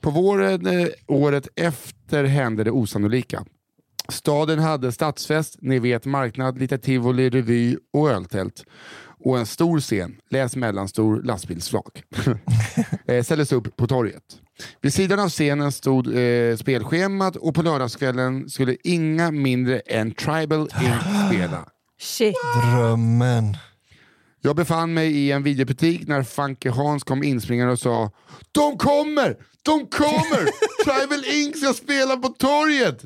På våren eh, året efter hände det osannolika. Staden hade stadsfest, ni vet marknad, lite tivoli, revy och öltält. Och en stor scen, läs mellanstor lastbilsflak, eh, ställdes upp på torget. Vid sidan av scenen stod eh, spelschemat och på lördagskvällen skulle inga mindre än Tribal Inc spela. Shit. Drömmen. Jag befann mig i en videobutik när Funky Hans kom inspringande och sa De kommer! De kommer! Tribal Inc ska spela på torget!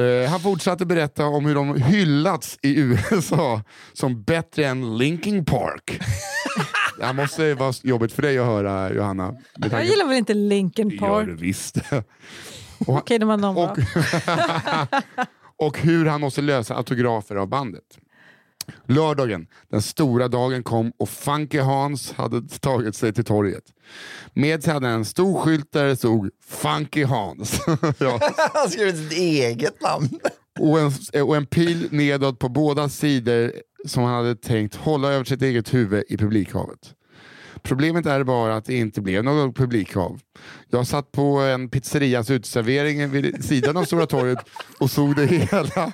Eh, han fortsatte berätta om hur de hyllats i USA som bättre än Linkin Park. Det här måste vara jobbigt för dig att höra Johanna. Jag gillar väl inte Linkin Det gör Park? det visst. Okej, det var någon och, och hur han måste lösa autografer av bandet. Lördagen, den stora dagen kom och Funky Hans hade tagit sig till torget. Med sig hade en stor skylt där det stod Funky Hans. ja. Han skrivit sitt eget namn. och, en, och en pil nedåt på båda sidor som han hade tänkt hålla över sitt eget huvud i publikhavet. Problemet är bara att det inte blev något publikhav. Jag satt på en pizzerias uteservering vid sidan av Stora torget och såg det hela.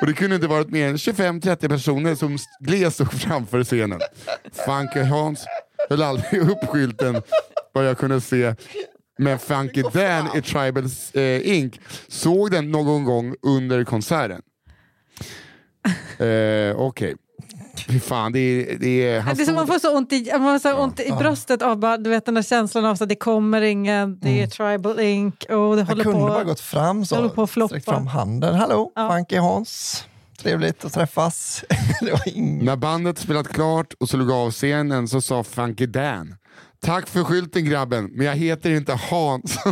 Och det kunde inte varit mer än 25-30 personer som gled stod framför scenen. Funky Hans höll aldrig upp skylten vad jag kunde se. Men Funky Dan i Tribals eh, Inc såg den någon gång under konserten. Eh, Okej. Fy fan, det är... Det är, han Det är som man får så ont i, man får så ont i bröstet av bara, du vet, den där känslan av att det kommer ingen, det är Tribal Inc. och det håller kunde på. bara gått fram på så, floppa. sträckt fram handen. Hallå, Ja. Funky Hans. Trevligt att träffas. det var ing... När bandet spelat klart och slog av scenen så sa Funky Dan Tack för skylten grabben, men jag heter inte Hans.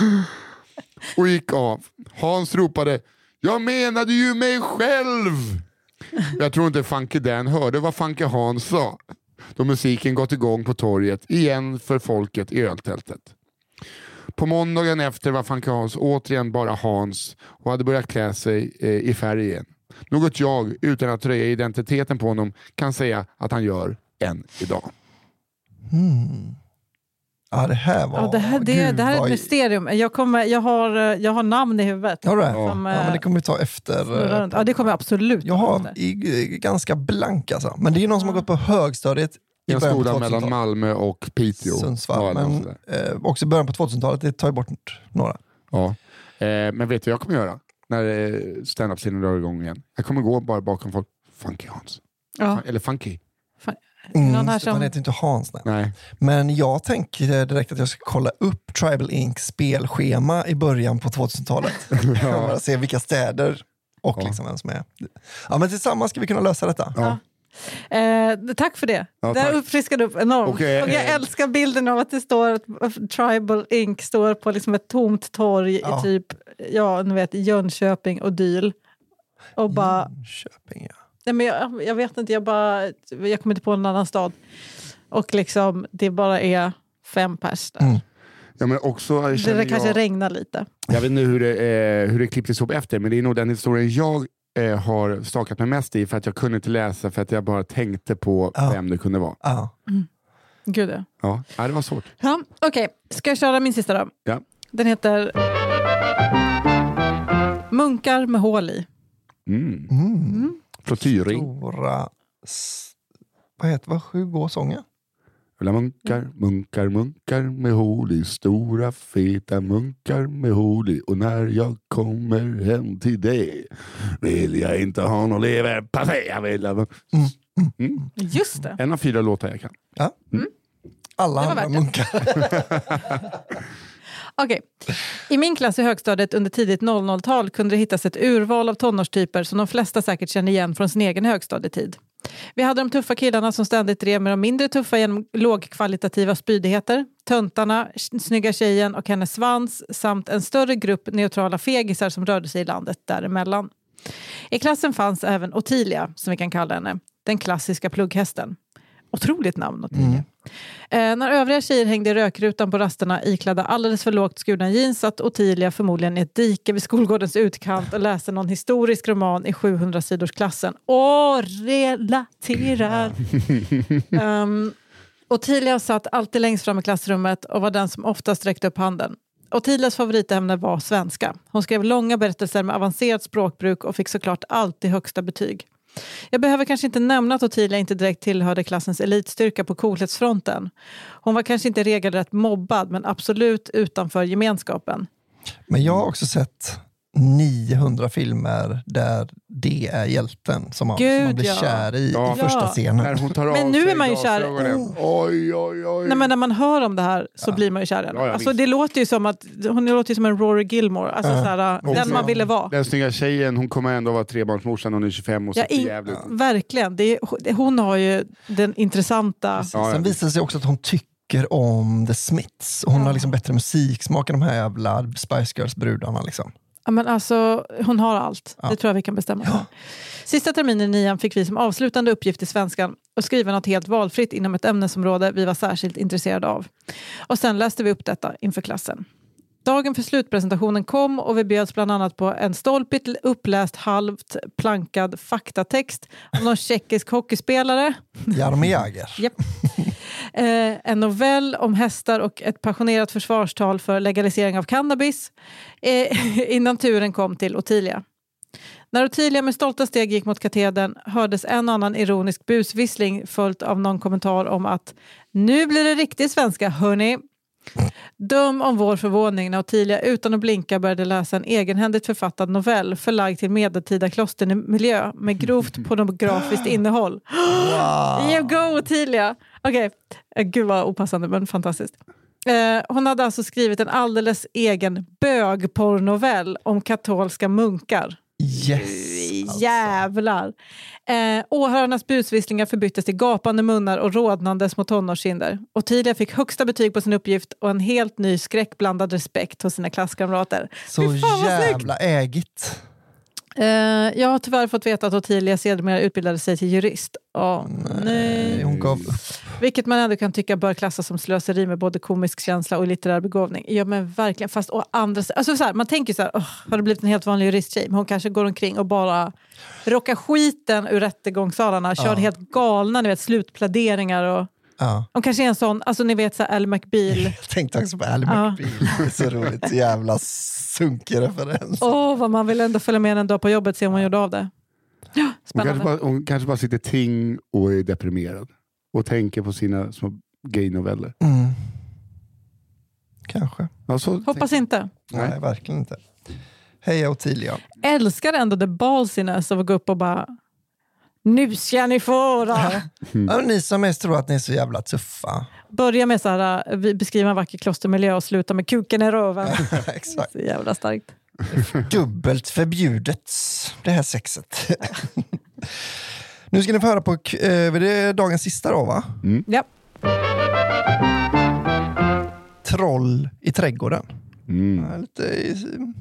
och gick av. Hans ropade Jag menade ju mig själv! Jag tror inte Funky Dan hörde vad Funky Hans sa. Då musiken gått igång på torget igen för folket i öltältet. På måndagen efter var Funky Hans återigen bara Hans och hade börjat klä sig eh, i färg igen. Något jag, utan att röja identiteten på honom, kan säga att han gör än idag. Hmm. Ja, det här var... Ja, det, här, det, Gud, det här är vad- ett mysterium. Jag, kommer, jag, har, eh, jag har namn i huvudet. Har du det? Ja. Som, Ja, men det kommer vi ta efter. snurrar eh, ja, det kommer jag absolut Jag har i, ganska blank alltså. Men det är någon som har gått på högstadiet skola 2000-talet. mellan Malmö och Piteå. Sundsvall. Ja, Men sådär. eh, också i början på 2000-talet, det tar ju bort några. ja. eh, men vet du vad jag kommer göra? När eh, standup-scenen drar igång igen. Jag kommer gå bara bakom folk. Funky Hans. Ja. Eller Funky. Mm, Någon här just det, Han som- heter inte Hans. Nej. Nej. Men jag tänker direkt att jag ska kolla upp Tribal Inc spelschema i början på 2000-talet. Bara se vilka städer och Ja. liksom vem som är. Ja, men tillsammans ska vi kunna lösa detta. Ja. Eh, tack för det. Ja, det uppfriskade upp enormt. Och, eh, och jag eh, älskar bilden av att det står att Tribal Inc. står på liksom ett tomt torg Ja. i typ ja, ni vet, Jönköping och Dyl. Och bara, Köping, ja. Nej, men jag, jag vet inte, jag, bara, jag kommer inte på en annan stad. Och liksom, det bara är fem pers där. Mm. Ja, men också, Det där kanske jag, regnar lite. jag vet inte hur det, eh, hur det klipptes ihop efter, men det är nog den historien jag eh, har stakat mig mest i för att jag kunde inte läsa för att jag bara tänkte på Ja. vem det kunde vara. Ja. Gud ja. Ja, ja, det var svårt. ja Okej, ska jag köra min sista då? Ja. Den heter Munkar med hål i. Mm. Mm. Flottyrring. Stora... s- Vad heter vad? Hur går sången? Munkar, munkar, munkar med hål i. Stora feta munkar med hål i. Och när jag kommer hem till dig vill jag inte ha någon leverpastej. Jag vill ha... Mm. Just det. En av fyra låtar jag kan. Alla Det var andra munkar. Okej. I min klass i högstadiet under tidigt 00-tal kunde det hittas ett urval av tonårstyper som de flesta säkert känner igen från sin egen högstadietid. Vi hade de tuffa killarna som ständigt drev med de mindre tuffa genom lågkvalitativa spydigheter, töntarna, snygga tjejen och hennes svans samt en större grupp neutrala fegisar som rörde sig i landet däremellan. I klassen fanns även Ottilia, som vi kan kalla henne, den klassiska plugghästen. Otroligt namn, Ottilia. Eh, när övriga tjejer hängde i rökrutan på rasterna iklädda alldeles för lågt skurna jeans satt Ottilia förmodligen i ett dike vid skolgårdens utkant och läste någon historisk roman i 700-sidorsklassen. Åh, relaterar! um, Ottilia satt alltid längst fram i klassrummet och var den som oftast sträckte upp handen. Ottilias favoritämne var svenska. Hon skrev långa berättelser med avancerat språkbruk och fick såklart alltid högsta betyg. Jag behöver kanske inte nämna att Ottilia inte direkt tillhörde klassens elitstyrka på coolhetsfronten. Hon var kanske inte regelrätt mobbad, men absolut utanför gemenskapen. Men jag har också sett 900 filmer där det är hjälten som man, som Gud, man blir ja. kär i Ja. i första Ja. scenen. Men nu är man ju kär. glasögonen. Oj, oj, oj. Nej, men när man hör om det här så blir man ju kär. Ja, ja, alltså, det låter ju som att hon låter ju som en Rory Gilmore, alltså, Ja. så här, Och den så- man ville vara. Den snygga tjejen, hon kommer ändå vara trebarnsmorsan, hon är 25 och ser Ja, i, jävligt verkligen. Det är, hon har ju den intressanta... Ja, ja. Sen visar det sig också att hon tycker om The Smiths. Hon Ja. har liksom bättre musiksmak än de här jävla Spice Girls-brudarna. Liksom. Ja, men alltså, hon har allt. Ja. Det tror jag vi kan bestämma. för. Sista terminen i nian fick vi som avslutande uppgift i svenskan att skriva något helt valfritt inom ett ämnesområde vi var särskilt intresserade av. Och sen läste vi upp detta inför klassen. Dagen för slutpresentationen kom och vi bjöds bland annat på en stolpigt uppläst halvt plankad faktatext om någon tjeckisk hockeyspelare, Jaromir Jagr. Japp. Eh, en novell om hästar och ett passionerat försvarstal för legalisering av cannabis eh, innan turen kom till Ottilia. När Ottilia med stolta steg gick mot katedern hördes en annan ironisk busvissling följt av någon kommentar om att nu blir det riktig svenska, hörni. Döm om vår förvåning när Ottilia utan att blinka började läsa en egenhändigt författad novell förlagd till medeltida klostermiljö med grovt pornografiskt innehåll. Wow. You go Ottilia! Okej, Eh, gud vad opassande men fantastiskt. Eh, hon hade alltså skrivit en alldeles egen bögporrnovell om katolska munkar. Yes! Alltså. Jävlar! Eh, åhörarnas busvisslingar förbyttes till gapande munnar och rodnande små tonårskinder. Ottilia fick högsta betyg på sin uppgift och en helt ny skräckblandad respekt hos sina klasskamrater. Så jävla ägigt. Eh, jag har tyvärr fått veta att Ottilia sedermera utbildade sig till jurist. Åh, nej. Hon gav upp. Vilket man ändå kan tycka bör klassas som slöseri med både komisk känsla och litterär begåvning. Ja men verkligen, fast å andra alltså så här, Man tänker så här, "Åh, har det blivit en helt vanlig juristtjej? Hon kanske går omkring och bara rockar skiten ur rättegångssalarna, kör Ja. helt galna ni vet, slutpläderingar och Ja. hon kanske är en sån, alltså ni vet så Ally McBeal. Jag tänkte också på Ally Ja. McBeal. Så roligt. Så jävla sunkig referens. Åh, vad man vill ändå följa med en dag på jobbet se om hon gjorde av det. Ja, Hon kanske, bara, hon kanske bara sitter ting och är deprimerad. Och tänker på sina små gaynoveller. Mm. Kanske. Ja, så Hoppas inte. Nej, Nej. verkligen inte. Hej Ottilia. Älskar ändå the ballsiness av att gå upp och bara nu ska ni få höra. Ja, ni som mest tror att ni är så jävla tuffa. Börja med så här, äh, vi beskriva en vacker klostermiljö och sluta med kuken i röven. Exakt. Så jävla starkt. Dubbelt förbjudet, det här sexet. nu ska ni få höra på eh, det är dagens sista då va? Ja. Troll i trädgården. Mm. Ja, Lite,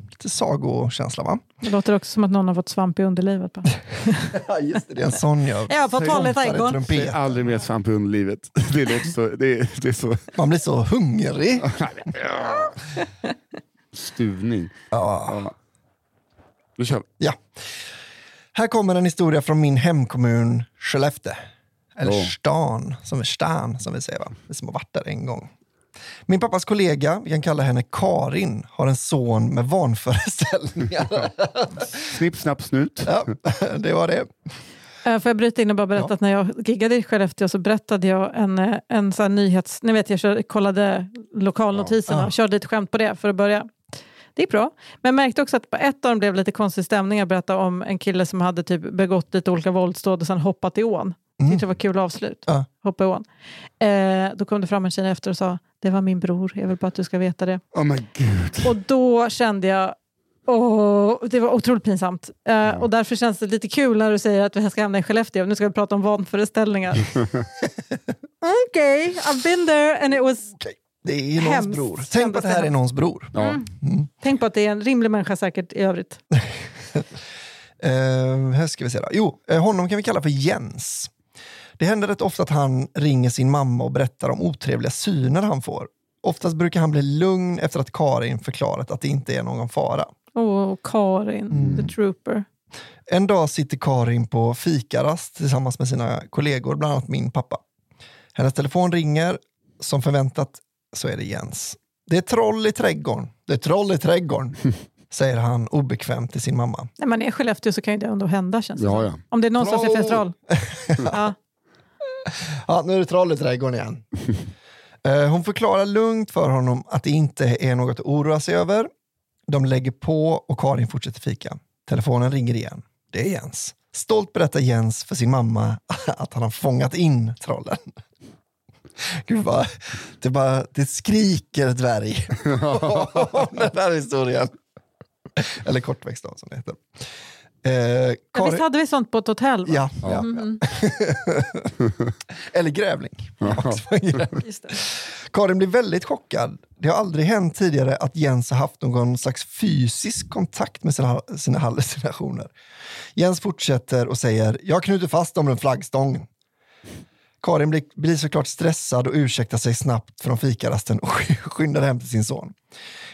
lite sagokänsla va? Det låter också som att någon har fått svamp i underlivet. Ja just det, det är en sån jag Ja, på tal i trompar i trädgården. Säg trumpet. aldrig mer svamp i underlivet. Det låter så... Det är, det är så Man blir så hungrig. stuvning. Ja. Ja. Då kör vi. Ja. Här kommer en historia från min hemkommun Skellefteå. Eller Ja. stan, som är stan som vi säger va? Vi som har varit där en gång. Min pappas kollega, vi kan kalla henne Karin, har en son med vanföreställningar. Snipp, snapp, snut. ja, det var det. Eh, Får jag bryta in och bara berätta Ja. att när jag giggade i Skellefteå så berättade jag en, eh, en sån nyhets... Ni vet, jag kör, kollade lokalnotiserna Ja. och körde lite skämt på det för att börja. Det gick bra. Men jag märkte också att på ett av dem blev lite konstig stämning. Jag berättade om en kille som hade typ begått lite olika våldsdåd och sen hoppat i ån. Mm. Tyckte det var kul avslut. Ja. Hoppa i ån. Eh, då kom det fram en tjej efter och sa det var min bror, jag vill bara att du ska veta det. Oh my gud. Och då kände jag, åh, det var otroligt pinsamt. Eh, och därför känns det lite kul när du säger att vi ska hamna i Skellefteå. Nu ska vi prata om vanföreställningar. Okej, I've been there and it was... Okej, Det är någons Hemskt bror. Tänk på att det här är någons bror. Ja. Tänk på att det är en rimlig människa säkert i övrigt. Uh, här ska vi se då. Jo, eh, honom kan vi kalla för Jens. Det händer rätt ofta att han ringer sin mamma och berättar om otrevliga syner han får. Oftast brukar han bli lugn efter att Karin förklarat att det inte är någon fara. Åh, Karin, the trooper. En dag sitter Karin på fikarast tillsammans med sina kollegor, bland annat min pappa. Hennes telefon ringer. Som förväntat så är det Jens. Det är troll i trädgården. Det är troll i trädgården, säger han obekvämt till sin mamma. När man är i Skellefteå så kan ju det ändå hända känns det Ja, ja. Om det är någonstans det finns Troll! troll. ja. Ja, nu är det troll i trädgården igen. Eh, Hon förklarar lugnt för honom att det inte är något att oroa sig över. De lägger på och Karin fortsätter fika. Telefonen ringer igen. Det är Jens. Stolt berättar Jens för sin mamma att han har fångat in trollen. Gud vad, det, bara, det skriker dvärg om den här historien. Eller kortväxt då, som det heter. Eh, Karin- Visst hade vi sånt på ett hotell? Va? ja, ja, Mhm. eller grävling. En grävling. Just det. Karin blir väldigt chockad. Det har aldrig hänt tidigare att Jens har haft någon slags fysisk kontakt med sina, sina hallucinationer. Jens fortsätter och säger, jag knuter fast dem runt flaggstången. Karin blir, blir såklart stressad och ursäktar sig snabbt från fikarasten och skyndar hem till sin son.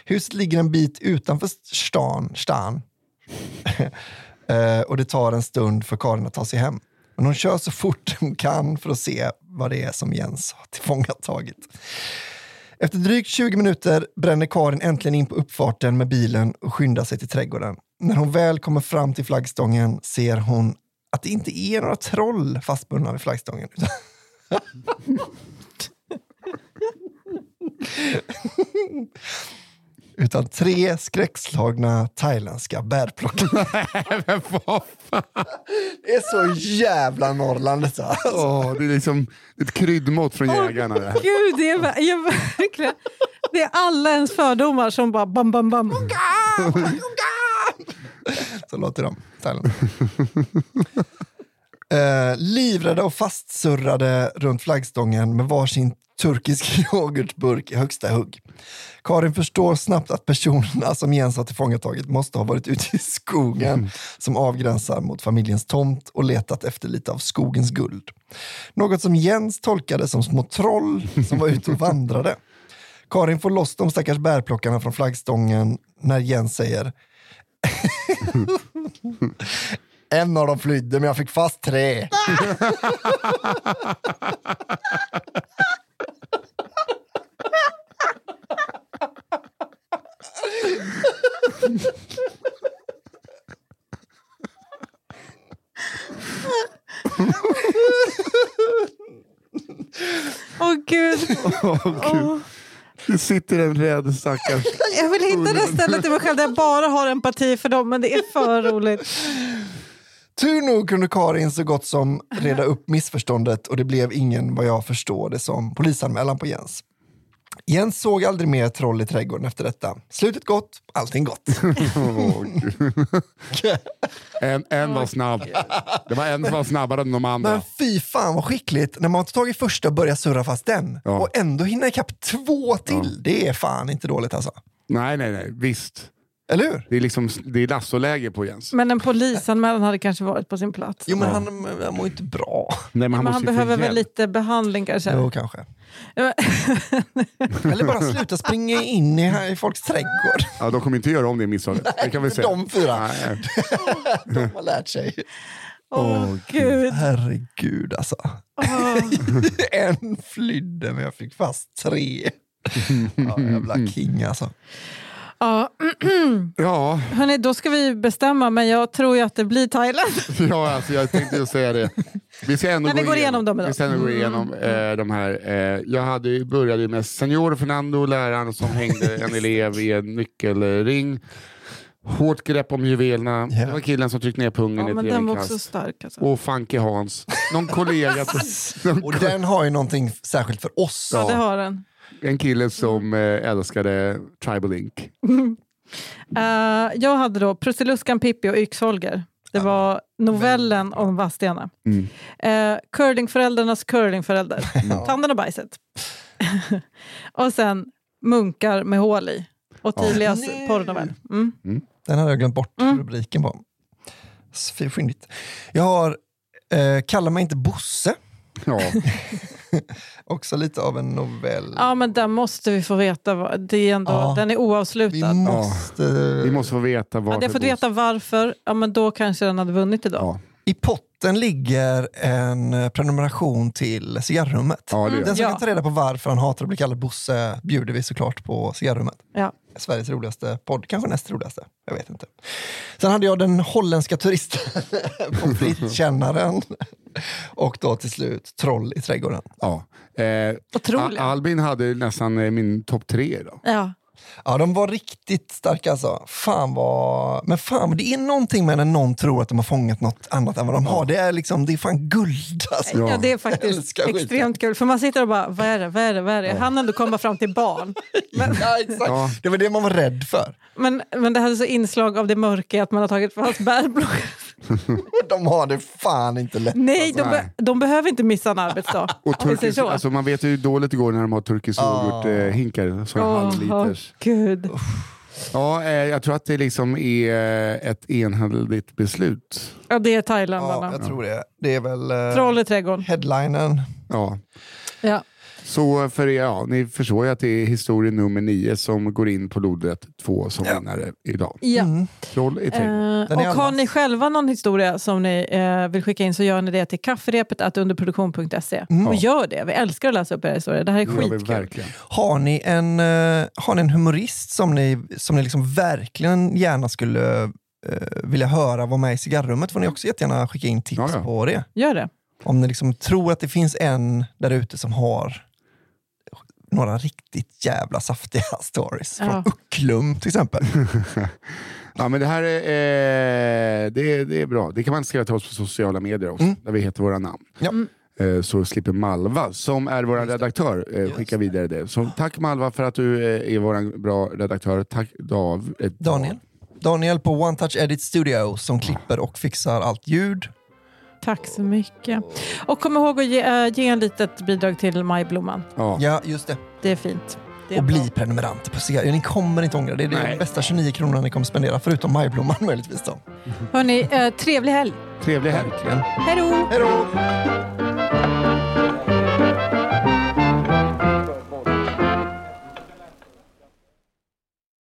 Huset ligger en bit utanför stan, stan. Eh, och det tar en stund för Karin att ta sig hem. Men hon kör så fort hon kan för att se vad det är som Jens har tillfångatagit. Efter drygt 20 minuter bränner Karin äntligen in på uppfarten med bilen och skyndar sig till trädgården. När hon väl kommer fram till flaggstången ser hon att det inte är några troll fastbundna vid flaggstången. Utan tre skräckslagna thailändska bärplockare. Men vad fan? Det är så jävla Norrland detta. Alltså. Åh, det är liksom ett kryddmått från jägarna. Det. Gud, det är, verkligen, det är alla ens fördomar som bara bam, bam, bam. Så låter de. Thailand. Eh, livrädda och fastsurrade runt flaggstången med varsin turkisk yoghurtburk i högsta hugg. Karin förstår snabbt att personerna som Jens har tillfångatagit måste ha varit ute i skogen som avgränsar mot familjens tomt och letat efter lite av skogens guld. Något som Jens tolkade som små troll som var ute och vandrade. Karin får loss de stackars bärplockarna från flaggstången när Jens säger En av dem flydde men jag fick fast tre. Åh gud. Åh, Gud. Det sitter en rädd stackars... Jag vill hitta det stället i mig själv där jag bara har empati för dem, men det är för roligt. Tur nog kunde Karin så gott som reda upp missförståndet och det blev ingen, vad jag förstår det som, polisanmälan på Jens. Jens såg aldrig mer troll i trädgården efter detta. Slutet gott, allting gott. Åh, Gud. en, en var snabb. Det var en som var snabbare än de andra. Men fy fan vad skickligt när man har tagit första och börjar surra fast den Ja. och ändå hinna ikapp två till. Det är fan inte dåligt alltså. Nej, nej, nej. Visst. Eller hur? Det är, liksom, det är Lasso-läge på Jens. Men en polisanmälan hade kanske varit på sin plats. Jo, men Ja. han, han mår inte bra. Nej, men han, Men han ju behöver väl lite behandling kanske. Jo, kanske. Eller bara sluta springa in i, i folks trädgård. Ja, de kommer inte göra om det misstaget. Det kan vi säga. De fyra. Nej. De har lärt sig. Åh gud. Herregud alltså. Åh. en flydde men jag fick fast tre. Ja, jävla king alltså. Ja, Ja, hörni, då ska vi bestämma, men jag tror ju att det blir Thailand. ja alltså, jag tänkte ju säga det. Vi ska ändå Nej, vi gå går igenom dem idag. Vi ska ändå gå igenom eh, de här. Eh, jag hade, ju- började med Senior Fernando, läraren som hängde en elev i en nyckelring. Hårt grepp om juvelerna. Ja. Det var killen som tryckte ner pungen Ja, i men ett den var också stark. Alltså. Och Funky Hans. Någon kollega, som- någon Och den har ju någonting särskilt för oss. Ja, det har den. En kille som eh, älskade Tribal Ink. Eh, jag hade då Prussiluskan, Pippi och Yxholger. Det var novellen om Vadstena. Mm. Uh, curlingföräldrarnas curlingförälder. Tanden och bajset. och sen Munkar med hål i. Och Tilias Nej. porrnovell. Mm. Den hade jag glömt bort Mm. rubriken på. Så Fyndigt. Jag har eh, Kalla mig inte Bosse. Ja. Också lite av en novell. Ja, men den måste vi få veta. vad- Det är ändå, Ja. Den är Vi oavslutad. måste... Vi måste få veta varför. Hade jag fått veta varför, ja, men då kanske den hade vunnit idag. Ja, I potten ligger en eh, prenumeration till cigarrummet. ja det gör Den som Ja. kan ta reda på varför han hatar att bli kallad Bosse bjuder vi såklart på cigarrummet. Ja. Sveriges roligaste podd, kanske näst roligaste. Jag vet inte. Sen hade jag den holländska turisten på Frittkännaren. Och då till slut Troll i trädgården. Ja. Eh, Otroliga. Al- Albin hade nästan eh, min topp tre idag. Ja. Ja, de var riktigt starka alltså. Fan vad... Men fan, det är någonting med när någon tror att de har fångat något annat än vad de har. Det är liksom, det är fan guld alltså. Ja. det är faktiskt extremt kul. För man sitter och bara, vad är det, vad är det, vad är det? Han ändå komma fram till barn. Men, Ja, exakt. Ja. Det var det man var rädd för. men, men det hade så inslag av det mörka att man har tagit fast bärblock. De har det fan inte lätt. Nej, de, Nej. be, de behöver inte missa en arbetsdag. Och så. alltså man vet ju hur dåligt det går när de har turkisk yoghurt-hinkar. Som Åh, halvliters. Gud. Ja, eh, jag tror att det liksom är eh, ett enhälligt beslut. Ja, det är Thailand. Ja, jag tror det. Det är väl eh, Troll i trädgården. headlinen. Ja. Ja. Så för er, ja, ni förstår ju att det är historia nummer nio som går in på lodrätt två som Ja. vinnare idag. Ja. Mm. Troll i trädgården. Eh, och har ni själva någon historia som ni eh, vill skicka in så gör ni det till kafferepet att underproduktion.se. Mm. Och gör det, vi älskar att läsa upp era historier. Det här är skitkul. Har ni en, eh, har ni en humorist som ni, som ni liksom verkligen gärna skulle eh, vilja höra vara med i cigarrummet får ni också jättegärna skicka in tips Ja, ja. på det. Gör det. Om ni liksom tror att det finns en där ute som har några riktigt jävla saftiga stories. Ja. Från Ucklum till exempel. Ja, men det här är, eh, det, är, det är bra. Det kan man skriva till oss på sociala medier också, Mm. där vi heter våra namn. Ja. Mm. Eh, Så slipper Malva, som är vår redaktör, eh, skicka vidare det. Så tack Malva för att du eh, är vår bra redaktör. Tack Dav, eh, Daniel. Daniel på One Touch Edit Studio som klipper och fixar allt ljud. Tack så mycket. Och kom ihåg att ge, äh, ge en litet bidrag till Majblomman. Ja. Ja, just det. Det är fint. Det är Och bra. bli prenumerant på cigarr. Ni kommer inte ångra det. Det är de bästa 29 kronorna ni kommer spendera, förutom majblomman möjligtvis. Då. Hörni, eh, trevlig helg. Trevlig helg. Hej då! Hej då!